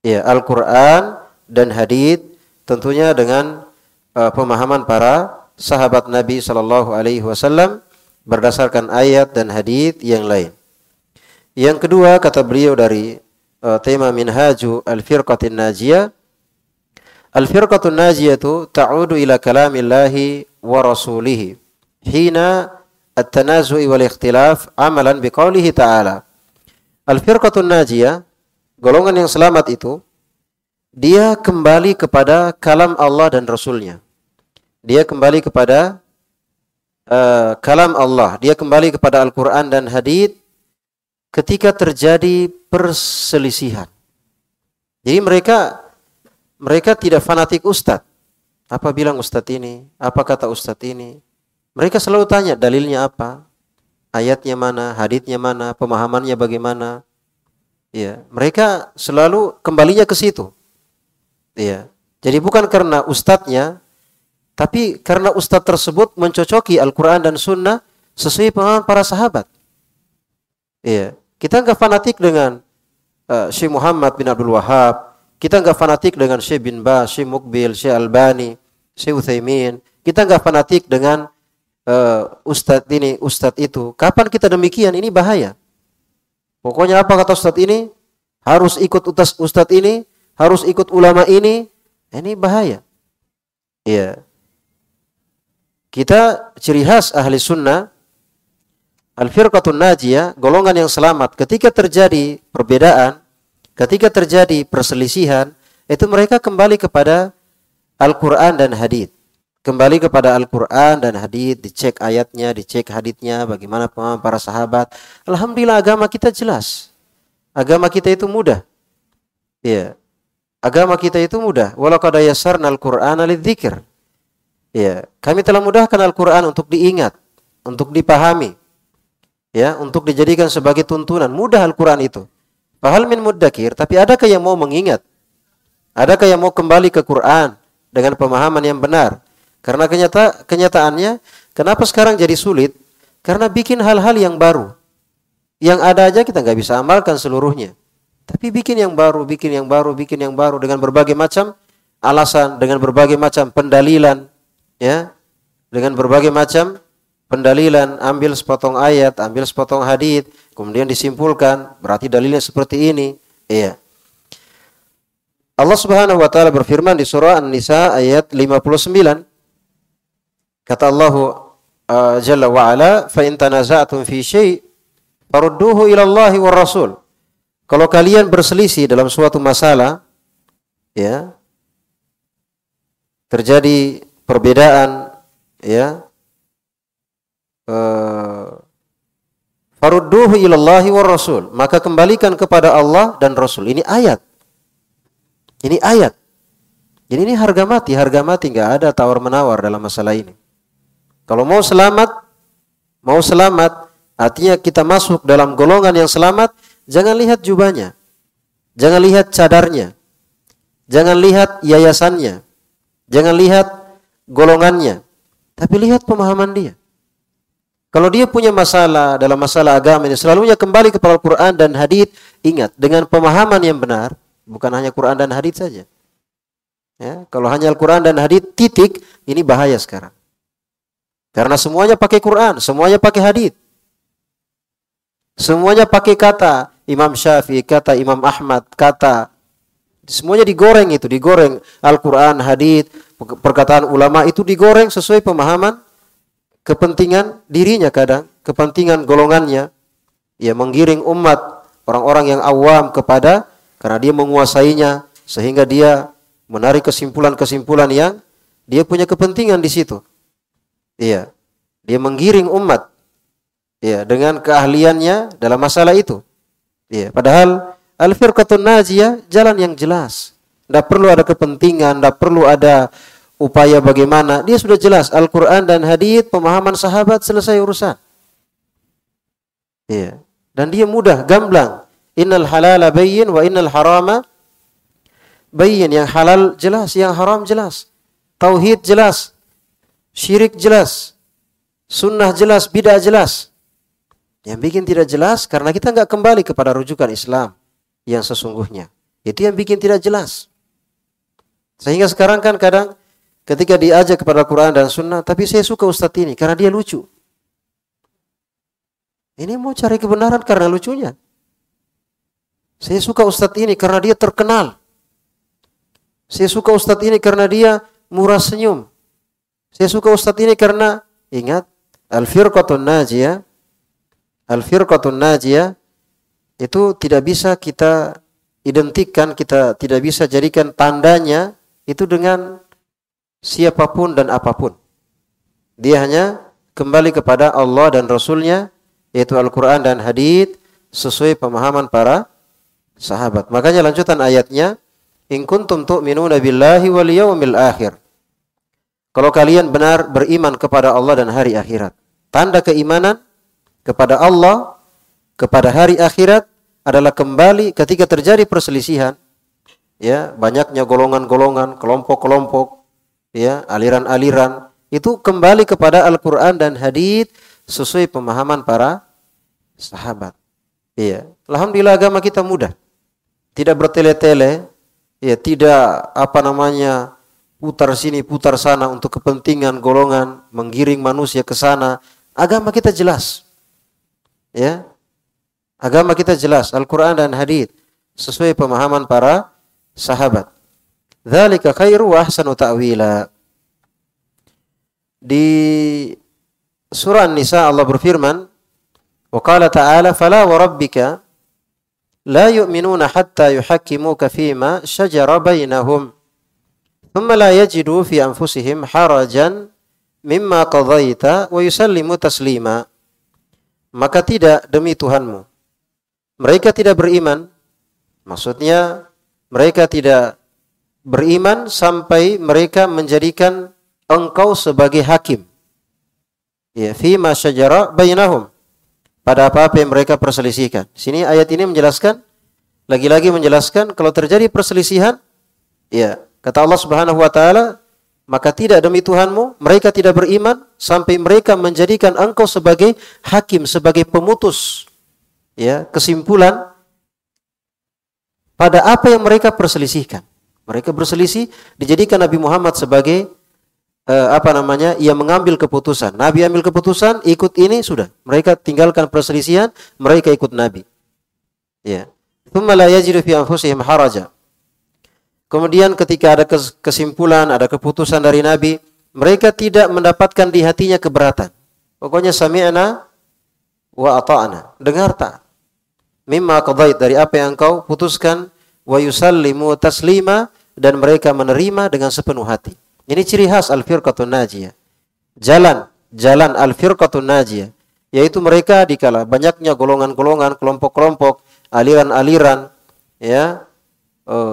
ya Al-Quran dan hadith tentunya dengan uh, pemahaman para sahabat Nabi Shallallahu Alaihi Wasallam berdasarkan ayat dan hadith yang lain. Yang kedua kata beliau dari uh, tema Minhaju Al-Firqatin Najiyah Al-Firqatun Najiyah itu ta'udu ila kalamillahi wa rasulihi hina at-tanazu'i wal ikhtilaf amalan biqaulihi ta'ala. Al-Firqatun Najiyah golongan yang selamat itu, dia kembali kepada kalam Allah dan Rasulnya. Dia kembali kepada uh, kalam Allah. Dia kembali kepada Al-Quran dan hadith ketika terjadi perselisihan. Jadi mereka mereka tidak fanatik ustadz. Apa bilang ustadz ini? Apa kata ustadz ini? Mereka selalu tanya dalilnya apa? Ayatnya mana? Hadithnya mana? Pemahamannya bagaimana? Ya, mereka selalu kembalinya ke situ. Ya. Jadi bukan karena ustadznya, tapi karena ustadz tersebut mencocoki Al-Quran dan Sunnah sesuai pemahaman para sahabat. Ya. Kita nggak fanatik dengan uh, Syekh Muhammad bin Abdul Wahab, kita nggak fanatik dengan Syekh bin Ba, Syekh Mukbil, Syekh Albani, Syekh Uthaymin. Kita nggak fanatik dengan uh, ustadz ini, ustadz itu. Kapan kita demikian? Ini bahaya. Pokoknya apa kata ustadz ini? Harus ikut utas ustadz ini, harus ikut ulama ini. Ini bahaya. Iya. Kita ciri khas ahli sunnah Al-firqatun najiyah, golongan yang selamat ketika terjadi perbedaan, ketika terjadi perselisihan, itu mereka kembali kepada Al-Qur'an dan hadis kembali kepada Al-Quran dan hadith, dicek ayatnya, dicek hadithnya, bagaimana pemahaman para sahabat. Alhamdulillah agama kita jelas. Agama kita itu mudah. Iya. Agama kita itu mudah. Walau kada yasarna Al-Quran alidzikir. Iya. Kami telah mudahkan Al-Quran untuk diingat, untuk dipahami. Ya, untuk dijadikan sebagai tuntunan. Mudah Al-Quran itu. Fahal min muddakir, tapi adakah yang mau mengingat? Adakah yang mau kembali ke Quran dengan pemahaman yang benar? Karena kenyata kenyataannya kenapa sekarang jadi sulit? Karena bikin hal-hal yang baru. Yang ada aja kita nggak bisa amalkan seluruhnya. Tapi bikin yang baru, bikin yang baru, bikin yang baru dengan berbagai macam alasan, dengan berbagai macam pendalilan, ya, dengan berbagai macam pendalilan, ambil sepotong ayat, ambil sepotong hadis, kemudian disimpulkan, berarti dalilnya seperti ini, iya. Allah Subhanahu wa taala berfirman di surah An-Nisa ayat 59 Kata Allah uh, Jalla wa Ala, "Fa in tanaza'tum fi syai' farudduhu ila wa Rasul." Kalau kalian berselisih dalam suatu masalah, ya, terjadi perbedaan, ya, uh, farudduhu ila Allah wa Rasul, maka kembalikan kepada Allah dan Rasul. Ini ayat. Ini ayat. Jadi ini harga mati, harga mati nggak ada tawar menawar dalam masalah ini. Kalau mau selamat, mau selamat, artinya kita masuk dalam golongan yang selamat, jangan lihat jubahnya. Jangan lihat cadarnya. Jangan lihat yayasannya. Jangan lihat golongannya. Tapi lihat pemahaman dia. Kalau dia punya masalah dalam masalah agama ini, selalunya kembali kepada Al-Quran dan hadith. Ingat, dengan pemahaman yang benar, bukan hanya Quran dan hadith saja. Ya, kalau hanya Al-Quran dan hadith, titik, ini bahaya sekarang. Karena semuanya pakai Quran, semuanya pakai hadis. Semuanya pakai kata Imam Syafi'i, kata Imam Ahmad, kata semuanya digoreng itu, digoreng Al-Quran, hadis, perkataan ulama itu digoreng sesuai pemahaman kepentingan dirinya kadang, kepentingan golongannya. Ya menggiring umat orang-orang yang awam kepada karena dia menguasainya sehingga dia menarik kesimpulan-kesimpulan yang dia punya kepentingan di situ. Iya. Dia menggiring umat. Ya, dengan keahliannya dalam masalah itu. Ya, padahal al-firqatun najiyah jalan yang jelas. Tidak perlu ada kepentingan, tidak perlu ada upaya bagaimana. Dia sudah jelas Al-Quran dan hadith, pemahaman sahabat selesai urusan. Iya. Dan dia mudah, gamblang. Innal halala bayyin wa innal harama bayyin. Yang halal jelas, yang haram jelas. Tauhid jelas. Syirik jelas. Sunnah jelas, bid'ah jelas. Yang bikin tidak jelas karena kita nggak kembali kepada rujukan Islam yang sesungguhnya. Itu yang bikin tidak jelas. Sehingga sekarang kan kadang ketika diajak kepada Quran dan Sunnah, tapi saya suka Ustadz ini karena dia lucu. Ini mau cari kebenaran karena lucunya. Saya suka Ustadz ini karena dia terkenal. Saya suka Ustadz ini karena dia murah senyum. Saya suka Ustadz ini karena ingat al-firqatun najiyah al-firqatun najiyah itu tidak bisa kita identikkan, kita tidak bisa jadikan tandanya itu dengan siapa pun dan apa pun. Dia hanya kembali kepada Allah dan Rasulnya, yaitu Al-Quran dan Hadith, sesuai pemahaman para sahabat. Makanya lanjutan ayatnya, In kuntum tu'minuna billahi wal yawmil akhir. Kalau kalian benar beriman kepada Allah dan hari akhirat. Tanda keimanan kepada Allah, kepada hari akhirat adalah kembali ketika terjadi perselisihan. Ya banyaknya golongan-golongan, kelompok-kelompok, ya aliran-aliran. Itu kembali kepada Al-Quran dan Hadith sesuai pemahaman para sahabat. Iya, alhamdulillah agama kita mudah, tidak bertele-tele, ya tidak apa namanya putar sini putar sana untuk kepentingan golongan menggiring manusia ke sana. Agama kita jelas, ya agama kita jelas Al-Quran dan Hadith sesuai pemahaman para sahabat. Dzalika khairu wa ahsanu ta'wila. Di surah An-Nisa Allah berfirman, "Wa qala ta'ala fala wa rabbika la yu'minuna hatta yuhakkimuka fima shajara bainahum thumma la yajidu fi anfusihim harajan mimma qadaita wa taslima." Maka tidak demi Tuhanmu. Mereka tidak beriman. Maksudnya mereka tidak beriman sampai mereka menjadikan engkau sebagai hakim. Ya, fi ma syajara bainahum. Pada apa-apa yang mereka perselisihkan. Sini ayat ini menjelaskan lagi-lagi menjelaskan kalau terjadi perselisihan ya, kata Allah Subhanahu wa taala, maka tidak demi Tuhanmu mereka tidak beriman sampai mereka menjadikan engkau sebagai hakim, sebagai pemutus ya, kesimpulan pada apa yang mereka perselisihkan. Mereka berselisih dijadikan Nabi Muhammad sebagai uh, apa namanya? Ia mengambil keputusan. Nabi ambil keputusan, ikut ini sudah. Mereka tinggalkan perselisihan, mereka ikut Nabi. Ya. Thumma la yajidu fi anfusihim haraja. Kemudian ketika ada kesimpulan, ada keputusan dari Nabi, mereka tidak mendapatkan di hatinya keberatan. Pokoknya sami'na wa ata'na. Dengar tak? mimma qadait dari apa yang engkau putuskan wa yusallimu taslima dan mereka menerima dengan sepenuh hati. Ini ciri khas al-firqatun najiyah. Jalan jalan al-firqatun najiyah yaitu mereka dikala banyaknya golongan-golongan, kelompok-kelompok, aliran-aliran, ya,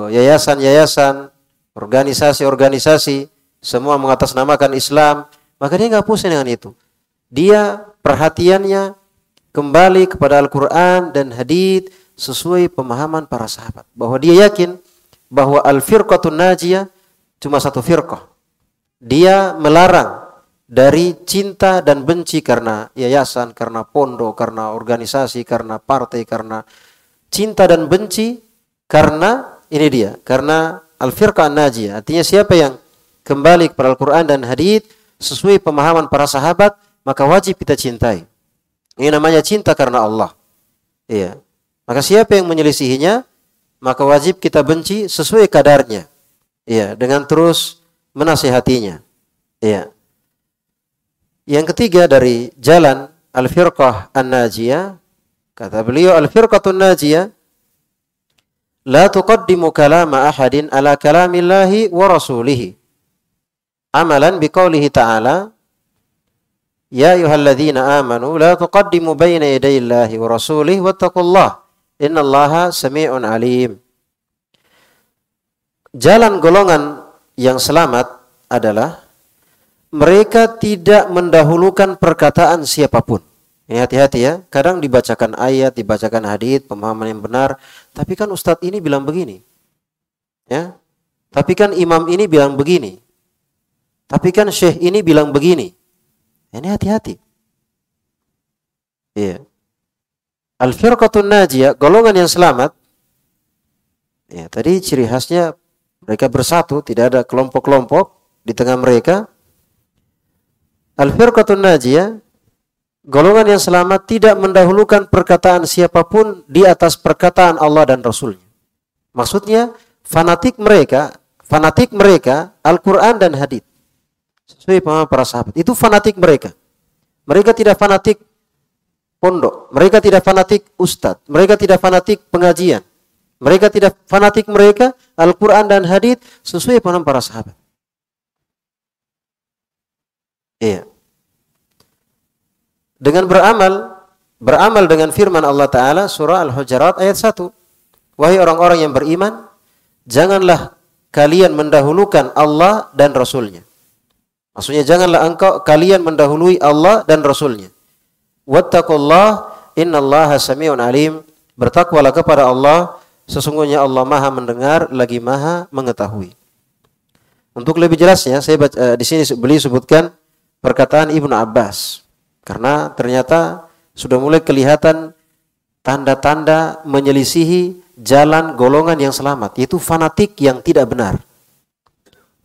yayasan-yayasan, organisasi-organisasi, semua mengatasnamakan Islam, maka dia nggak pusing dengan itu. Dia perhatiannya kembali kepada Al-Quran dan hadith sesuai pemahaman para sahabat. Bahwa dia yakin bahwa al-firqatun najiyah cuma satu firqah. Dia melarang dari cinta dan benci karena yayasan, karena pondok, karena organisasi, karena partai, karena cinta dan benci karena ini dia, karena al-firqah najiyah. Artinya siapa yang kembali kepada Al-Quran dan hadith sesuai pemahaman para sahabat, maka wajib kita cintai. Ini namanya cinta karena Allah. Iya. Maka siapa yang menyelisihinya, maka wajib kita benci sesuai kadarnya. Iya, dengan terus menasihatinya. Iya. Yang ketiga dari jalan al-firqah an-najiyah, kata beliau al-firqatun najiyah la tuqaddimu kalama ahadin ala kalamillahi wa rasulihi. Amalan biqaulihi ta'ala Ya ayyuhalladzina amanu la tuqaddimu baina yadayillahi wa rasulih wattaqullah innallaha sami'un alim. Jalan golongan yang selamat adalah mereka tidak mendahulukan perkataan siapa pun. Ini hati-hati ya. Kadang dibacakan ayat, dibacakan hadis, pemahaman yang benar, tapi kan ustadz ini bilang begini. Ya. Tapi kan imam ini bilang begini. Tapi kan syekh ini bilang begini. Ini hati-hati. Iya. Al-firqatun najiyah, golongan yang selamat. Ya, tadi ciri khasnya mereka bersatu, tidak ada kelompok-kelompok di tengah mereka. Al-firqatun najiyah, golongan yang selamat tidak mendahulukan perkataan siapa pun di atas perkataan Allah dan Rasulnya. Maksudnya, fanatik mereka, fanatik mereka Al-Quran dan hadith sesuai pemahaman para sahabat. Itu fanatik mereka. Mereka tidak fanatik pondok, mereka tidak fanatik ustadz, mereka tidak fanatik pengajian. Mereka tidak fanatik mereka Al-Quran dan hadith sesuai pemahaman para sahabat. Iya. Dengan beramal, beramal dengan firman Allah Ta'ala surah Al-Hujarat ayat 1. Wahai orang-orang yang beriman, janganlah kalian mendahulukan Allah dan Rasulnya. Maksudnya janganlah engkau kalian mendahului Allah dan Rasulnya. Wattaqullah innallaha sami'un alim. Bertakwalah kepada Allah, sesungguhnya Allah Maha mendengar lagi Maha mengetahui. Untuk lebih jelasnya, saya baca, uh, di sini beli sebutkan perkataan Ibnu Abbas. Karena ternyata sudah mulai kelihatan tanda-tanda menyelisihi jalan golongan yang selamat, yaitu fanatik yang tidak benar.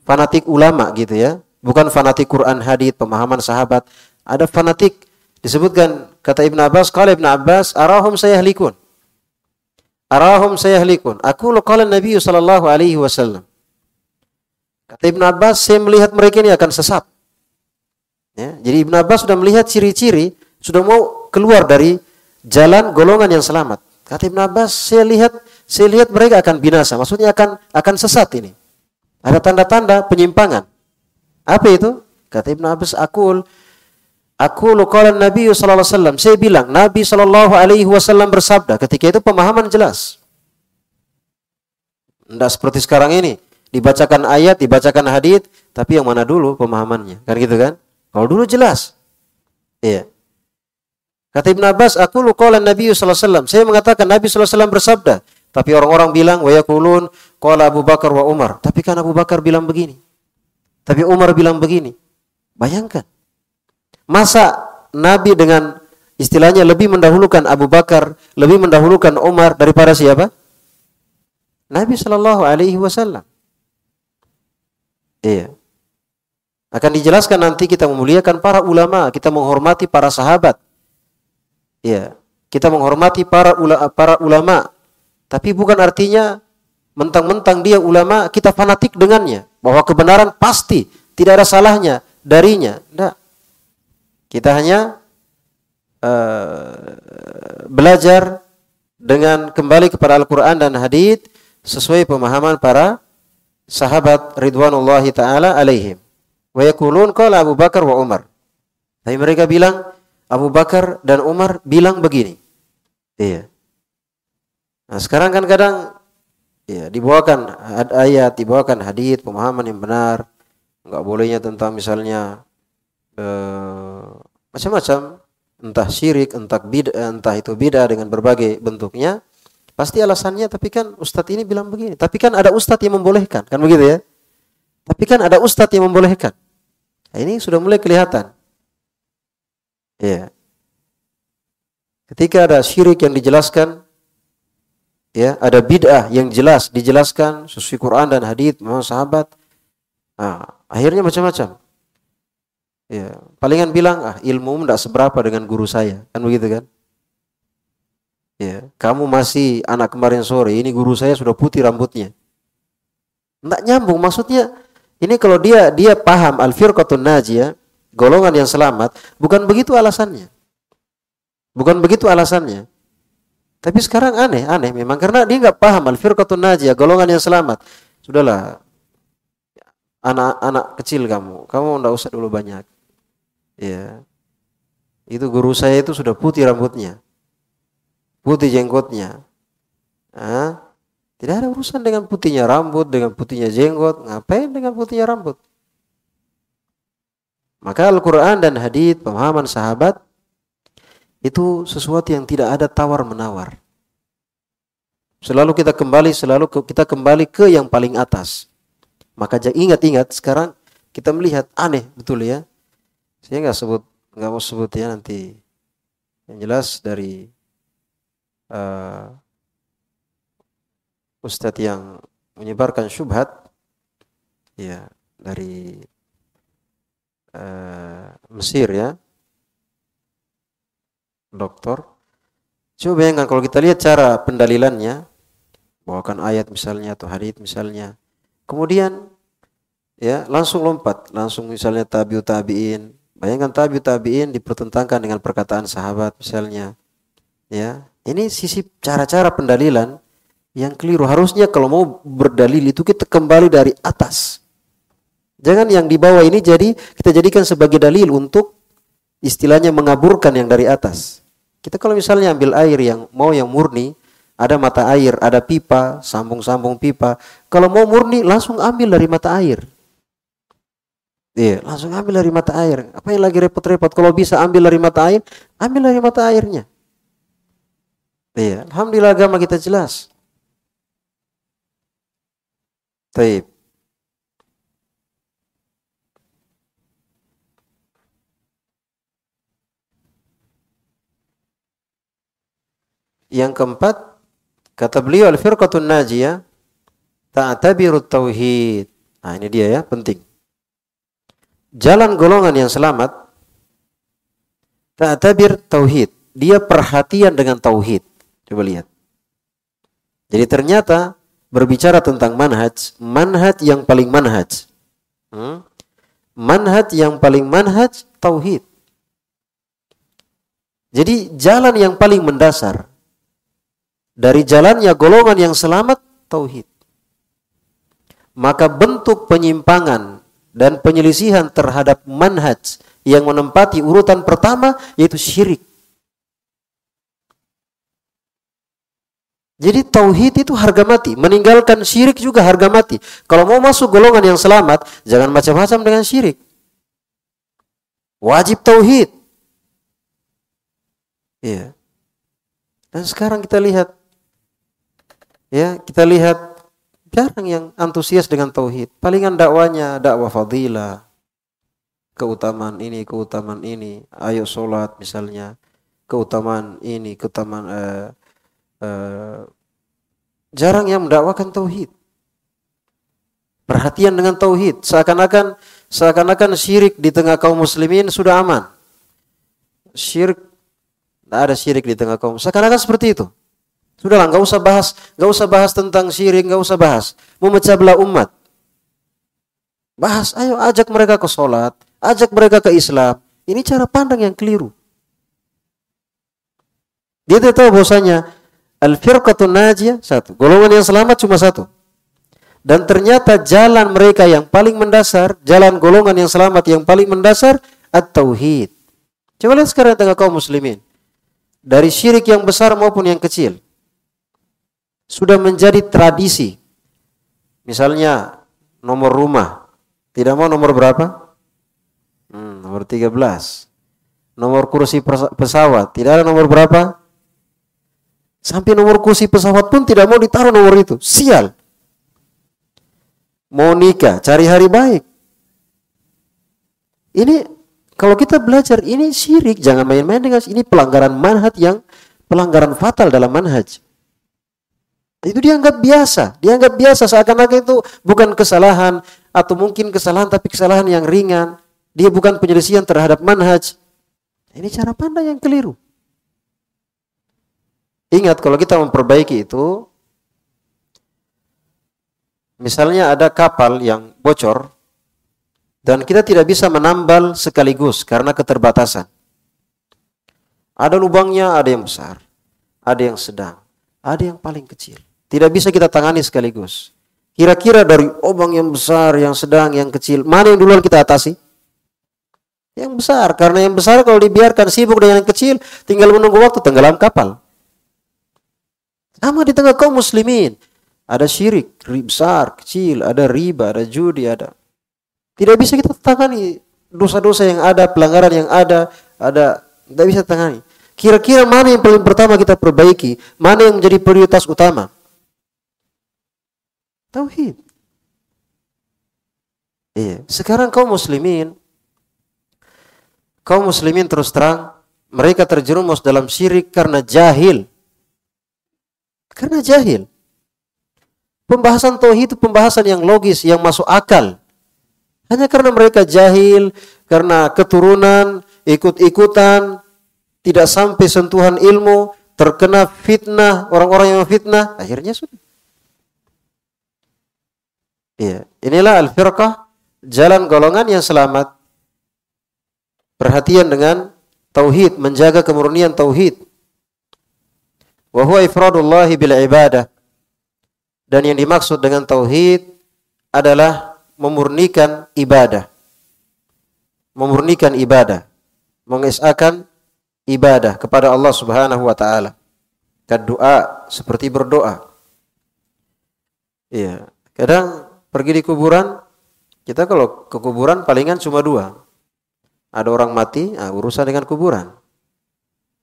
Fanatik ulama gitu ya, Bukan fanatik Quran hadith, pemahaman sahabat. Ada fanatik disebutkan kata Ibn Abbas, kalau Ibn Abbas, arahum sayahlikun. Arahum sayahlikun. Aku qala Nabi sallallahu alaihi wasallam. Kata Ibn Abbas, saya melihat mereka ini akan sesat. Ya, jadi Ibn Abbas sudah melihat ciri-ciri, sudah mau keluar dari jalan golongan yang selamat. Kata Ibn Abbas, saya lihat saya lihat mereka akan binasa. Maksudnya akan akan sesat ini. Ada tanda-tanda penyimpangan. Apa itu? Kata Ibn Abbas, akul Aku qala Nabi sallallahu alaihi wasallam. Saya bilang Nabi sallallahu alaihi wasallam bersabda. Ketika itu pemahaman jelas. Tidak seperti sekarang ini. Dibacakan ayat, dibacakan hadis, tapi yang mana dulu pemahamannya? Kan gitu kan? Kalau dulu jelas. Iya. Kata Ibn Abbas, aku qala Nabi wasallam. Saya mengatakan Nabi wasallam bersabda. Tapi orang-orang bilang wa yaqulun qala Abu Bakar wa Umar. Tapi kan Abu Bakar bilang begini. Tapi Umar bilang begini. Bayangkan. Masa Nabi dengan istilahnya lebih mendahulukan Abu Bakar, lebih mendahulukan Umar daripada siapa? Nabi Shallallahu Alaihi Wasallam. Iya. Akan dijelaskan nanti kita memuliakan para ulama, kita menghormati para sahabat. Iya. Kita menghormati para ulama, para ulama. Tapi bukan artinya mentang-mentang dia ulama kita fanatik dengannya bahwa kebenaran pasti tidak ada salahnya darinya. Tidak. Kita hanya uh, belajar dengan kembali kepada Al-Quran dan Hadith sesuai pemahaman para sahabat ridwanullahi taala alaihim. Wa yakulun qala Abu Bakar wa Umar. Tapi mereka bilang Abu Bakar dan Umar bilang begini. Iya. Nah, sekarang kan kadang ya dibawakan ayat, dibawakan hadis, pemahaman yang benar. Enggak bolehnya tentang misalnya eh, macam-macam, entah syirik, entah bid'ah, entah itu bid'ah dengan berbagai bentuknya. Pasti alasannya, tapi kan ustadz ini bilang begini. Tapi kan ada ustadz yang membolehkan, kan begitu ya? Tapi kan ada ustadz yang membolehkan. Nah, ini sudah mulai kelihatan. Ya. Ketika ada syirik yang dijelaskan, ya ada bid'ah yang jelas dijelaskan sesuai Quran dan hadis memang sahabat nah, akhirnya macam-macam. Ya palingan bilang ah ilmu tidak seberapa dengan guru saya. Kan begitu kan? Ya kamu masih anak kemarin sore ini guru saya sudah putih rambutnya. Tidak nyambung maksudnya ini kalau dia dia paham al firqatun najiyah golongan yang selamat bukan begitu alasannya bukan begitu alasannya tapi sekarang aneh, aneh memang karena dia nggak paham al-firqatun najiyah, golongan yang selamat. Sudahlah. Anak-anak kecil kamu, kamu nggak usah dulu banyak. Ya. Itu guru saya itu sudah putih rambutnya. Putih jenggotnya. Ah, tidak ada urusan dengan putihnya rambut, dengan putihnya jenggot. Ngapain dengan putihnya rambut? Maka Al-Quran dan hadith, pemahaman sahabat, itu sesuatu yang tidak ada tawar-menawar. Selalu kita kembali, selalu kita kembali ke yang paling atas. Maka ingat-ingat sekarang kita melihat aneh betul ya. Saya nggak sebut nggak mau sebut ya nanti. Yang jelas dari uh, ustadz yang menyebarkan syubhat ya dari uh, Mesir ya doktor. Coba bayangkan kalau kita lihat cara pendalilannya bawakan ayat misalnya atau hadits misalnya. Kemudian ya langsung lompat langsung misalnya tabiut tabiin. Bayangkan tabiut tabiin dipertentangkan dengan perkataan sahabat misalnya. Ya ini sisi cara-cara pendalilan yang keliru harusnya kalau mau berdalil itu kita kembali dari atas jangan yang di bawah ini jadi kita jadikan sebagai dalil untuk istilahnya mengaburkan yang dari atas kita kalau misalnya ambil air yang mau yang murni ada mata air, ada pipa, sambung-sambung pipa. Kalau mau murni langsung ambil dari mata air. Iya, langsung ambil dari mata air. Apa yang lagi repot-repot? Kalau bisa ambil dari mata air, ambil dari mata airnya. Iya, alhamdulillah agama kita jelas. Taib. Yang keempat, kata beliau al-firqatun najiyah ta'tabirut tauhid. Nah, ini dia ya, penting jalan golongan yang selamat ta'tabir tauhid. Dia perhatian dengan tauhid. Coba lihat. Jadi ternyata berbicara tentang manhaj, manhaj yang paling manhaj. Hmm? Manhaj yang paling manhaj tauhid. Jadi jalan yang paling mendasar dari jalannya golongan yang selamat tauhid. Maka bentuk penyimpangan dan penyelisihan terhadap manhaj yang menempati urutan pertama yaitu syirik. Jadi tauhid itu harga mati, meninggalkan syirik juga harga mati. Kalau mau masuk golongan yang selamat, jangan macam-macam dengan syirik. Wajib tauhid. Iya. Dan sekarang kita lihat ya, kita lihat Jarang yang antusias dengan tauhid. Palingan dakwanya dakwah fadilah. Keutamaan ini, keutamaan ini. Ayo sholat misalnya. Keutamaan ini, keutamaan uh, uh, jarang yang mendakwakan tauhid. Perhatian dengan tauhid, seakan-akan seakan-akan syirik di tengah kaum muslimin sudah aman. Syirik tidak ada syirik di tengah kaum. Seakan-akan seperti itu. Sudahlah, nggak usah bahas, nggak usah bahas tentang syirik, nggak usah bahas. Memecah belah umat. Bahas, ayo ajak mereka ke sholat, ajak mereka ke Islam. Ini cara pandang yang keliru. Dia tidak tahu bahwasanya al-firqatun najiyah satu, golongan yang selamat cuma satu. Dan ternyata jalan mereka yang paling mendasar, jalan golongan yang selamat yang paling mendasar at-tauhid. Coba lihat sekarang tengah kaum muslimin. Dari syirik yang besar maupun yang kecil sudah menjadi tradisi. Misalnya nomor rumah. Tidak mau nomor berapa? Hmm, nomor 13. Nomor kursi pesawat. Tidak ada nomor berapa? Sampai nomor kursi pesawat pun tidak mau ditaruh nomor itu. Sial. Mau nikah, cari hari baik. Ini kalau kita belajar ini syirik, jangan main-main dengan ini pelanggaran manhaj yang pelanggaran fatal dalam manhaj. Itu dianggap biasa, dianggap biasa seakan-akan itu bukan kesalahan atau mungkin kesalahan tapi kesalahan yang ringan. Dia bukan penyelesaian terhadap manhaj. Ini cara pandang yang keliru. Ingat kalau kita memperbaiki itu misalnya ada kapal yang bocor dan kita tidak bisa menambal sekaligus karena keterbatasan. Ada lubangnya, ada yang besar, ada yang sedang, ada yang paling kecil. Tidak bisa kita tangani sekaligus. Kira-kira dari obang yang besar, yang sedang, yang kecil, mana yang duluan kita atasi? Yang besar, karena yang besar kalau dibiarkan sibuk dengan yang kecil, tinggal menunggu waktu tenggelam kapal. Sama di tengah kaum muslimin. Ada syirik, besar, kecil, ada riba, ada judi, ada. Tidak bisa kita tangani dosa-dosa yang ada, pelanggaran yang ada, ada tidak bisa tangani. Kira-kira mana yang paling pertama kita perbaiki? Mana yang menjadi prioritas utama? Tauhid. Iya. Sekarang kaum muslimin, kaum muslimin terus terang, mereka terjerumus dalam syirik karena jahil. Karena jahil. Pembahasan tauhid itu pembahasan yang logis, yang masuk akal. Hanya karena mereka jahil, karena keturunan, ikut-ikutan, tidak sampai sentuhan ilmu, terkena fitnah, orang-orang yang fitnah, akhirnya sudah. Iya, inilah al-firqah, jalan golongan yang selamat. Perhatian dengan tauhid, menjaga kemurnian tauhid. Wa huwa ifradullahi bil ibadah. Dan yang dimaksud dengan tauhid adalah memurnikan ibadah. Memurnikan ibadah. Mengesahkan ibadah kepada Allah Subhanahu wa taala. Doa seperti berdoa. Iya, kadang pergi di kuburan, kita kalau ke kuburan palingan cuma dua. Ada orang mati, nah, urusan dengan kuburan.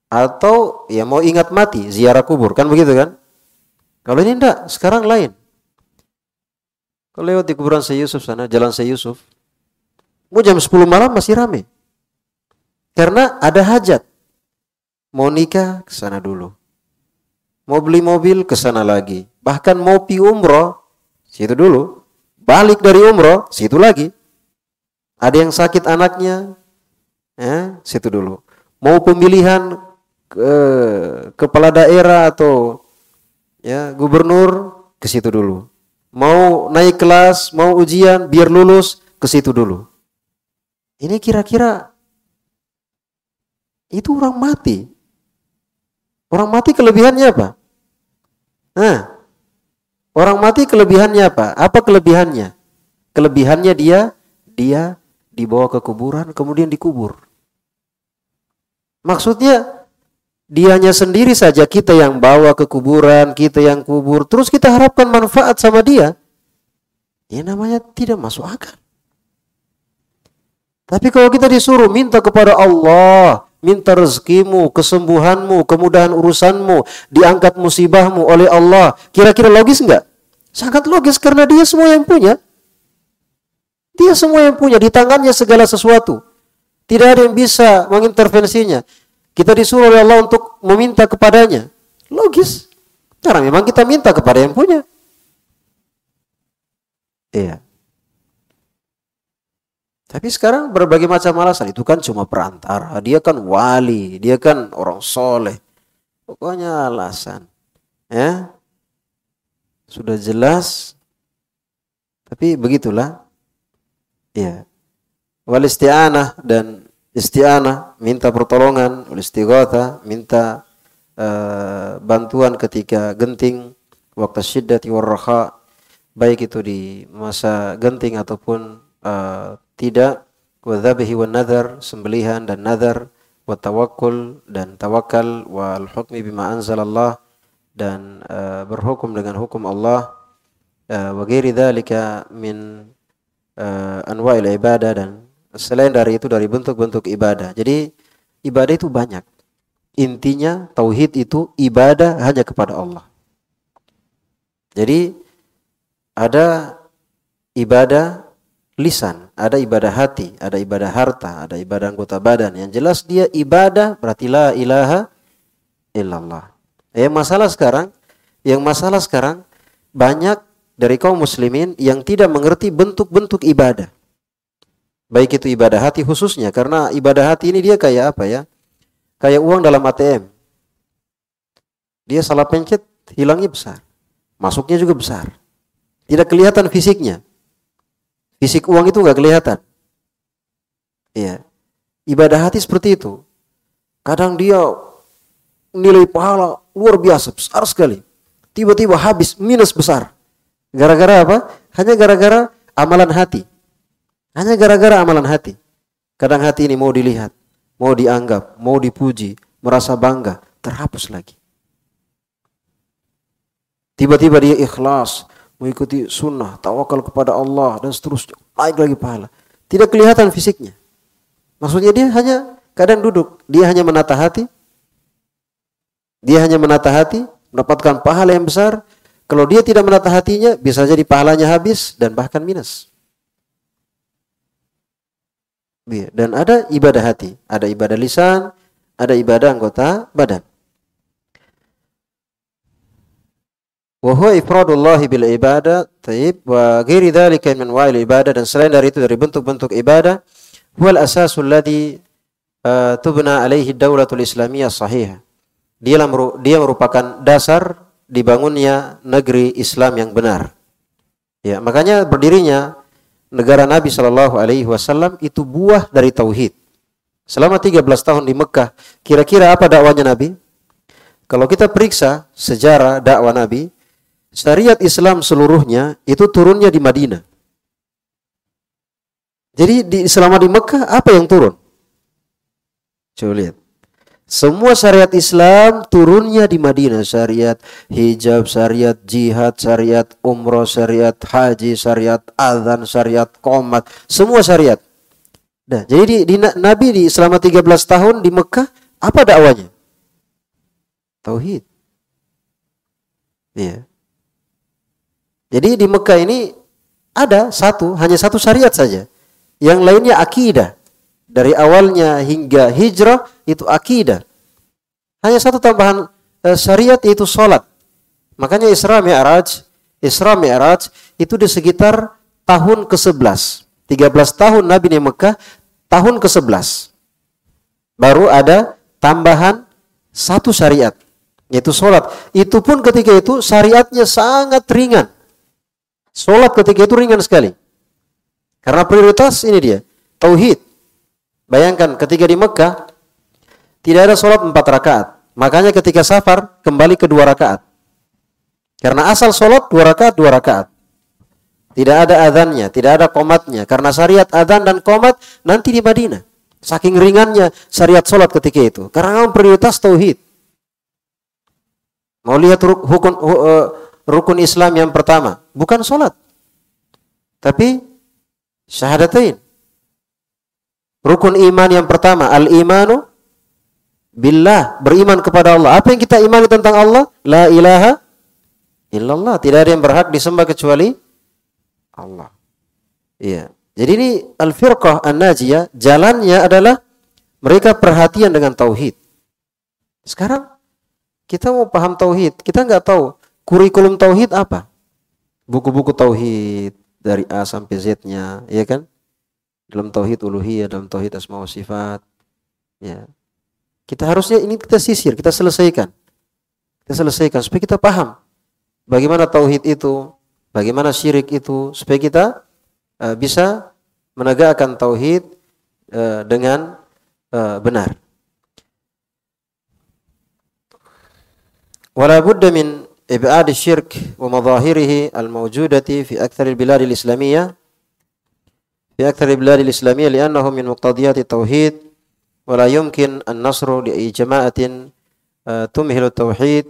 Atau ya mau ingat mati, ziarah kubur, kan begitu kan? Kalau ini enggak, sekarang lain. Kalau lewat di kuburan Syekh Yusuf sana, jalan Syekh Yusuf, mau jam 10 malam masih rame. Karena ada hajat. Mau nikah ke sana dulu. Mau beli mobil ke sana lagi. Bahkan mau pi umroh situ dulu. Balik dari umroh situ lagi. Ada yang sakit anaknya, ya, situ dulu. Mau pemilihan ke kepala daerah atau ya gubernur ke situ dulu. Mau naik kelas, mau ujian biar lulus ke situ dulu. Ini kira-kira itu orang mati. Orang mati kelebihannya apa? Nah, orang mati kelebihannya apa? Apa kelebihannya? Kelebihannya dia dia dibawa ke kuburan kemudian dikubur. Maksudnya dianya sendiri saja kita yang bawa ke kuburan, kita yang kubur, terus kita harapkan manfaat sama dia. Ya namanya tidak masuk akal. Tapi kalau kita disuruh minta kepada Allah, minta rezekimu, kesembuhanmu, kemudahan urusanmu, diangkat musibahmu oleh Allah. Kira-kira logis enggak? Sangat logis karena dia semua yang punya. Dia semua yang punya, di tangannya segala sesuatu. Tidak ada yang bisa mengintervensinya. Kita disuruh oleh Allah untuk meminta kepadanya. Logis. Karena memang kita minta kepada yang punya. Iya. Tapi sekarang berbagai macam alasan itu kan cuma perantara. Dia kan wali, dia kan orang soleh. Pokoknya alasan. Ya. Sudah jelas. Tapi begitulah. Ya. Wal isti'anah dan isti'anah minta pertolongan, istighatha minta uh, bantuan ketika genting waktu syiddati warraha baik itu di masa genting ataupun uh, tidak wadzabihi wan nadhar sembelihan dan nadhar wa tawakkul dan tawakal wal hukmi bima anzalallah dan uh, berhukum dengan hukum Allah uh, wa ghairi dzalika min uh, anwa'il ibadah dan selain dari itu dari bentuk-bentuk ibadah. Jadi ibadah itu banyak. Intinya tauhid itu ibadah hanya kepada Allah. Jadi ada ibadah lisan, ada ibadah hati, ada ibadah harta, ada ibadah anggota badan. Yang jelas dia ibadah berarti la ilaha illallah. Yang masalah sekarang, yang masalah sekarang banyak dari kaum muslimin yang tidak mengerti bentuk-bentuk ibadah. Baik itu ibadah hati khususnya karena ibadah hati ini dia kayak apa ya? Kayak uang dalam ATM. Dia salah pencet, hilangnya besar. Masuknya juga besar. Tidak kelihatan fisiknya. Fisik uang itu nggak kelihatan. Iya. Ibadah hati seperti itu. Kadang dia nilai pahala luar biasa, besar sekali. Tiba-tiba habis, minus besar. Gara-gara apa? Hanya gara-gara amalan hati. Hanya gara-gara amalan hati. Kadang hati ini mau dilihat, mau dianggap, mau dipuji, merasa bangga, terhapus lagi. Tiba-tiba dia ikhlas, mengikuti sunnah, tawakal kepada Allah, dan seterusnya. Naik lagi pahala. Tidak kelihatan fisiknya. Maksudnya dia hanya kadang duduk, dia hanya menata hati, dia hanya menata hati, mendapatkan pahala yang besar. Kalau dia tidak menata hatinya, bisa jadi pahalanya habis dan bahkan minus. Iya, dan ada ibadah hati, ada ibadah lisan, ada ibadah anggota badan. Wa huwa ifradullah bil ibadah, taib wa ghairi dzalika min wa'il ibadah dan selain dari itu dari bentuk-bentuk ibadah huwa al-asasul ladzi uh, tubna alaihi daulatul islamiyah sahihah. Dia, dia merupakan dasar dibangunnya negeri Islam yang benar. Ya, makanya berdirinya negara Nabi Shallallahu Alaihi Wasallam itu buah dari tauhid. Selama 13 tahun di Mekah, kira-kira apa dakwanya Nabi? Kalau kita periksa sejarah dakwah Nabi, syariat Islam seluruhnya itu turunnya di Madinah. Jadi di, selama di Mekah apa yang turun? Coba lihat. Semua syariat Islam turunnya di Madinah. Syariat hijab, syariat jihad, syariat umroh, syariat haji, syariat azan, syariat komat. Semua syariat. Nah, jadi di, di, Nabi di selama 13 tahun di Mekah, apa dakwanya? Tauhid. Iya. Jadi di Mekah ini ada satu, hanya satu syariat saja. Yang lainnya akidah. Dari awalnya hingga hijrah itu akidah. Hanya satu tambahan eh, syariat yaitu sholat. Makanya Isra Mi'raj, Isra Mi'raj itu di sekitar tahun ke-11. 13 tahun Nabi di Mekah, tahun ke-11. Baru ada tambahan satu syariat, yaitu sholat. Itu pun ketika itu syariatnya sangat ringan. Sholat ketika itu ringan sekali. Karena prioritas ini dia, tauhid. Bayangkan ketika di Mekah tidak ada sholat empat rakaat. Makanya ketika safar kembali ke dua rakaat. Karena asal sholat dua rakaat dua rakaat. Tidak ada adhannya, tidak ada komatnya. Karena syariat adhan dan komat nanti di Madinah. Saking ringannya syariat sholat ketika itu. Karena prioritas tauhid. Mau lihat rukun, uh, rukun Islam yang pertama. Bukan sholat. Tapi syahadatain. Rukun iman yang pertama, al-imanu billah, beriman kepada Allah. Apa yang kita imani tentang Allah? La ilaha illallah. Tidak ada yang berhak disembah kecuali Allah. Iya. Jadi ini al-firqah an-najiyah, jalannya adalah mereka perhatian dengan tauhid. Sekarang kita mau paham tauhid, kita nggak tahu kurikulum tauhid apa. Buku-buku tauhid dari A sampai Z-nya, ya kan? Dalam tauhid uluhiyah, dalam tauhid asma wa sifat. Ya. Kita harusnya ini kita sisir, kita selesaikan. Kita selesaikan supaya kita paham bagaimana tauhid itu, bagaimana syirik itu, supaya kita uh, bisa menegakkan tauhid uh, dengan uh, benar. Wala budda min ibad syirk wa madahirihi al-mawjudati fi akthar al-bilad al-islamiyah في أكثر البلاد الإسلامية لأنه من مقتضيات التوحيد ولا يمكن النصر لأي جماعة تمهل التوحيد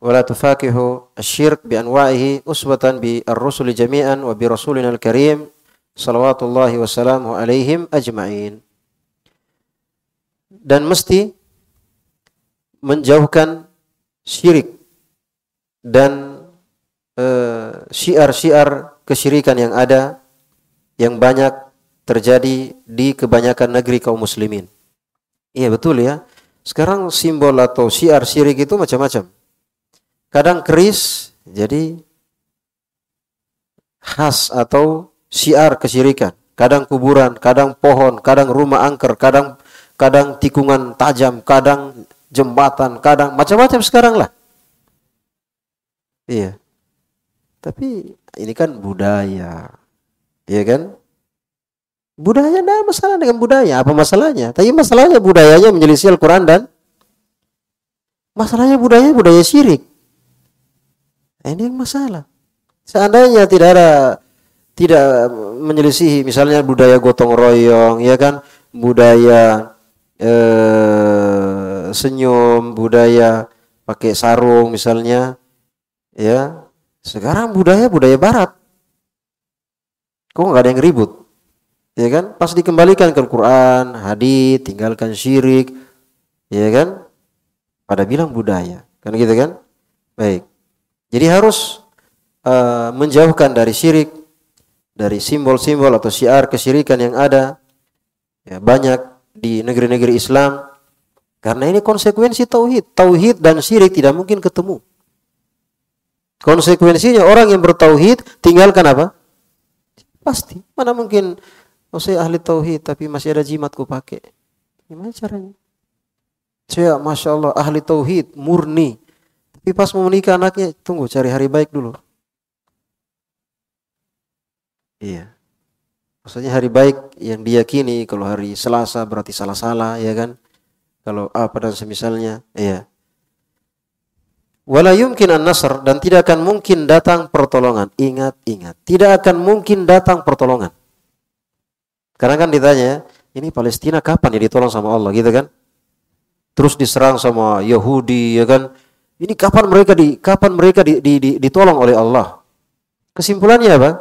ولا تفاكه الشرك بأنواعه أسوة بالرسل جميعا وبرسولنا الكريم صلوات الله وسلامه عليهم أجمعين dan mesti menjauhkan syirik dan syiar-syiar uh, kesyirikan yang ada yang banyak terjadi di kebanyakan negeri kaum muslimin. Iya betul ya. Sekarang simbol atau syiar syirik itu macam-macam. Kadang keris jadi khas atau syiar kesyirikan. Kadang kuburan, kadang pohon, kadang rumah angker, kadang kadang tikungan tajam, kadang jembatan, kadang macam-macam sekarang lah. Iya. Tapi ini kan budaya. Iya kan? Budaya tidak masalah dengan budaya. Apa masalahnya? Tapi masalahnya budayanya menyelisih Al-Quran dan masalahnya budaya budaya syirik. Nah, ini yang masalah. Seandainya tidak ada tidak menyelisihi misalnya budaya gotong royong ya kan budaya eh, senyum budaya pakai sarung misalnya ya sekarang budaya budaya barat kok nggak ada yang ribut ya kan pas dikembalikan ke Al-Quran hadis tinggalkan syirik ya kan pada bilang budaya kan gitu kan baik jadi harus uh, menjauhkan dari syirik dari simbol-simbol atau syiar kesyirikan yang ada ya, banyak di negeri-negeri Islam karena ini konsekuensi tauhid. Tauhid dan syirik tidak mungkin ketemu. Konsekuensinya orang yang bertauhid tinggalkan apa? Pasti. Mana mungkin oh saya ahli tauhid tapi masih ada jimat ku pakai. Gimana caranya? Saya masya Allah ahli tauhid murni. Tapi pas mau menikah anaknya tunggu cari hari baik dulu. Iya. Maksudnya hari baik yang diyakini kalau hari Selasa berarti salah-salah ya kan. Kalau apa dan semisalnya, iya. Wala yumkin an-nasr dan tidak akan mungkin datang pertolongan. Ingat, ingat. Tidak akan mungkin datang pertolongan. Karena kan ditanya, ini Palestina kapan ya ditolong sama Allah gitu kan? Terus diserang sama Yahudi ya kan? Ini kapan mereka di kapan mereka di, di, di, ditolong oleh Allah? Kesimpulannya apa?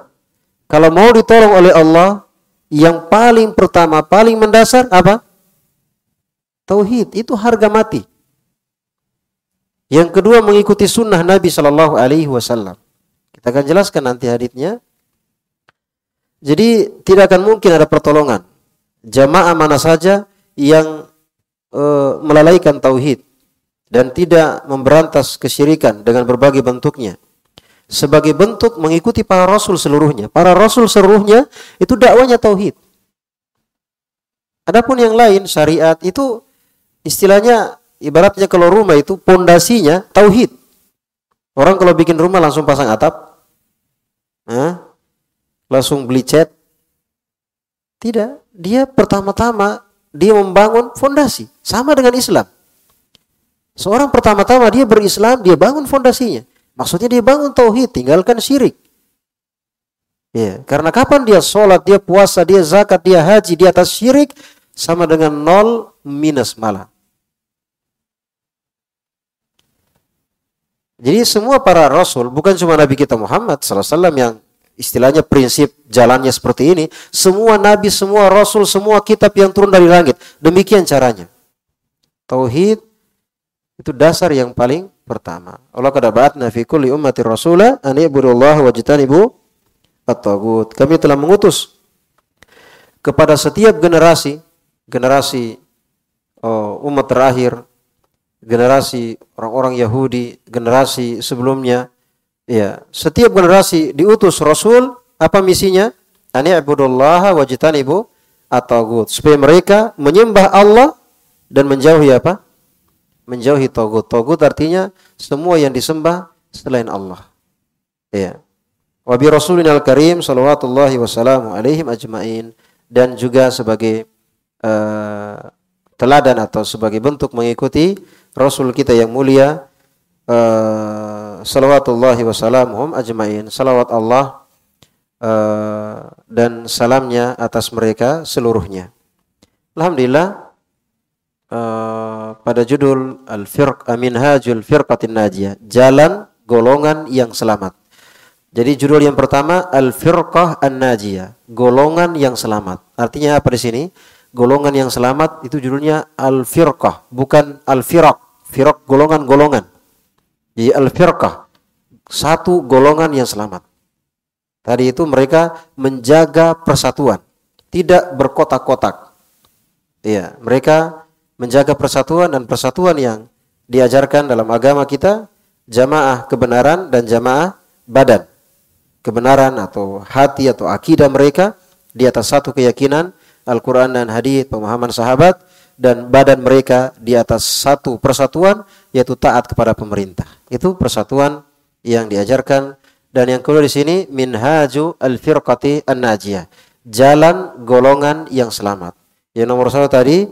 Kalau mau ditolong oleh Allah, yang paling pertama, paling mendasar apa? Tauhid, itu harga mati. Yang kedua mengikuti sunnah Nabi Shallallahu Alaihi Wasallam. Kita akan jelaskan nanti haditnya. Jadi tidak akan mungkin ada pertolongan. Jamaah mana saja yang e, melalaikan tauhid dan tidak memberantas kesyirikan dengan berbagai bentuknya sebagai bentuk mengikuti para rasul seluruhnya. Para rasul seluruhnya itu dakwanya tauhid. Adapun yang lain syariat itu istilahnya ibaratnya kalau rumah itu pondasinya tauhid. Orang kalau bikin rumah langsung pasang atap, eh, langsung beli cat. Tidak, dia pertama-tama dia membangun fondasi sama dengan Islam. Seorang pertama-tama dia berislam, dia bangun fondasinya. Maksudnya dia bangun tauhid, tinggalkan syirik. Ya, karena kapan dia sholat, dia puasa, dia zakat, dia haji di atas syirik sama dengan nol minus malah. Jadi semua para rasul, bukan cuma Nabi kita Muhammad SAW yang istilahnya prinsip jalannya seperti ini. Semua nabi, semua rasul, semua kitab yang turun dari langit. Demikian caranya. Tauhid itu dasar yang paling pertama. Allah kada ba'atna fi kulli ummati rasula an ibudullah wa jitanibu at-tagut. Kami telah mengutus kepada setiap generasi, generasi oh, umat terakhir, generasi orang-orang Yahudi, generasi sebelumnya, ya, setiap generasi diutus rasul, apa misinya? An ibudullah wa jitanibu at-tagut. Supaya mereka menyembah Allah dan menjauhi apa? menjauhi togut. Togut artinya semua yang disembah selain Allah. Ya. Wa bi Rasulina al-Karim sallallahu wasallamu alaihim ajmain dan juga sebagai uh, teladan atau sebagai bentuk mengikuti Rasul kita yang mulia uh, salawatullahi wasallamuhum ajmain. Salawat Allah uh, dan salamnya atas mereka seluruhnya. Alhamdulillah Eh, pada judul Al-Firq Aminhajul Firqatin Najiyah, jalan golongan yang selamat. Jadi judul yang pertama Al-Firqah An-Najiyah, golongan yang selamat. Artinya apa di sini? Golongan yang selamat itu judulnya Al-Firqah, bukan Al-Firaq. Firaq golongan-golongan. Jadi Al-Firqah, satu golongan yang selamat. Tadi itu mereka menjaga persatuan, tidak berkotak-kotak. Iya, mereka menjaga persatuan dan persatuan yang diajarkan dalam agama kita jamaah kebenaran dan jamaah badan kebenaran atau hati atau akidah mereka di atas satu keyakinan Al-Quran dan hadis pemahaman sahabat dan badan mereka di atas satu persatuan yaitu taat kepada pemerintah itu persatuan yang diajarkan dan yang kedua di sini minhaju al-firqati an-najiyah jalan golongan yang selamat yang nomor satu tadi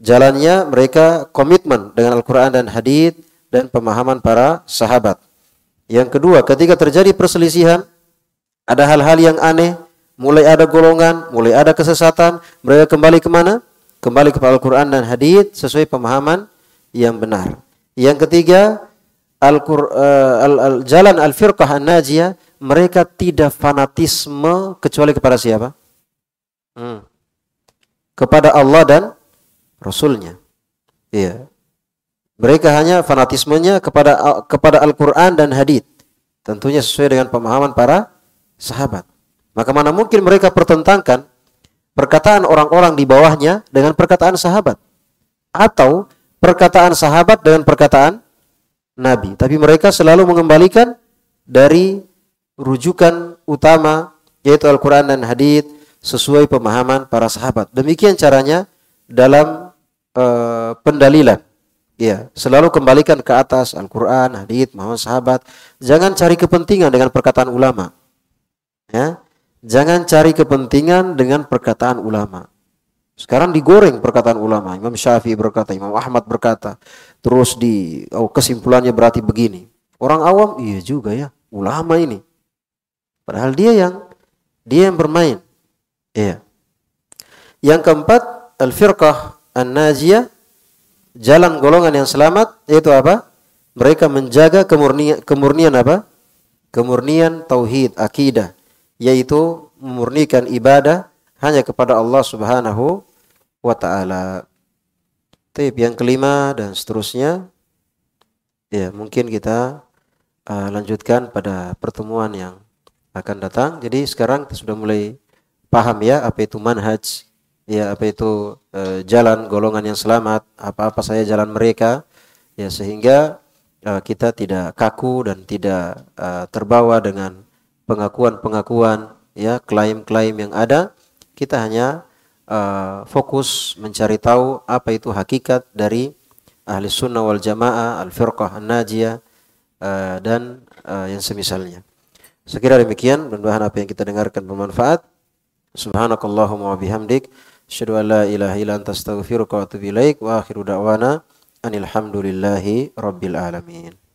jalannya mereka komitmen dengan Al-Quran dan hadith dan pemahaman para sahabat. Yang kedua, ketika terjadi perselisihan Ada hal-hal yang aneh, mulai ada golongan, mulai ada kesesatan, mereka kembali ke mana? Kembali kepada Al-Quran dan hadith sesuai pemahaman yang benar. Yang ketiga, al, uh, al, al jalan al-firqah an-najiyah, mereka tidak fanatisme kecuali kepada siapa? Hmm. Kepada Allah dan Rasulnya. Iya. Mereka hanya fanatismenya kepada kepada Al-Quran dan hadith. Tentunya sesuai dengan pemahaman para sahabat. Maka mana mungkin mereka pertentangkan perkataan orang-orang di bawahnya dengan perkataan sahabat. Atau perkataan sahabat dengan perkataan Nabi. Tapi mereka selalu mengembalikan dari rujukan utama yaitu Al-Quran dan hadith sesuai pemahaman para sahabat. Demikian caranya dalam uh, pendalilan. Ya, selalu kembalikan ke atas Al-Quran, hadith, Muhammad sahabat. Jangan cari kepentingan dengan perkataan ulama. Ya, jangan cari kepentingan dengan perkataan ulama. Sekarang digoreng perkataan ulama. Imam Syafi'i berkata, Imam Ahmad berkata. Terus di oh, kesimpulannya berarti begini. Orang awam, iya juga ya, ulama ini. Padahal dia yang dia yang bermain. Iya. Yang keempat, al-firqah an-najiyah jalan golongan yang selamat yaitu apa? Mereka menjaga kemurnian, kemurnian apa? Kemurnian tauhid, akidah, yaitu memurnikan ibadah hanya kepada Allah Subhanahu wa taala. Tip yang kelima dan seterusnya ya mungkin kita uh, lanjutkan pada pertemuan yang akan datang. Jadi sekarang kita sudah mulai paham ya apa itu manhaj ya apa itu e, jalan golongan yang selamat, apa-apa saya jalan mereka ya sehingga e, kita tidak kaku dan tidak terbawa dengan pengakuan-pengakuan ya klaim-klaim yang ada, kita hanya e, fokus mencari tahu apa itu hakikat dari ahli sunnah wal jamaah, al-firqah an-najiyah e, dan e, yang semisalnya. Sekira demikian, mudah-mudahan apa yang kita dengarkan bermanfaat. Subhanakallahumma wa bihamdik. Asyhadu an la ilaha illa anta astaghfiruka wa atubu ilaik wa akhiru da'wana anil hamdulillahi rabbil alamin.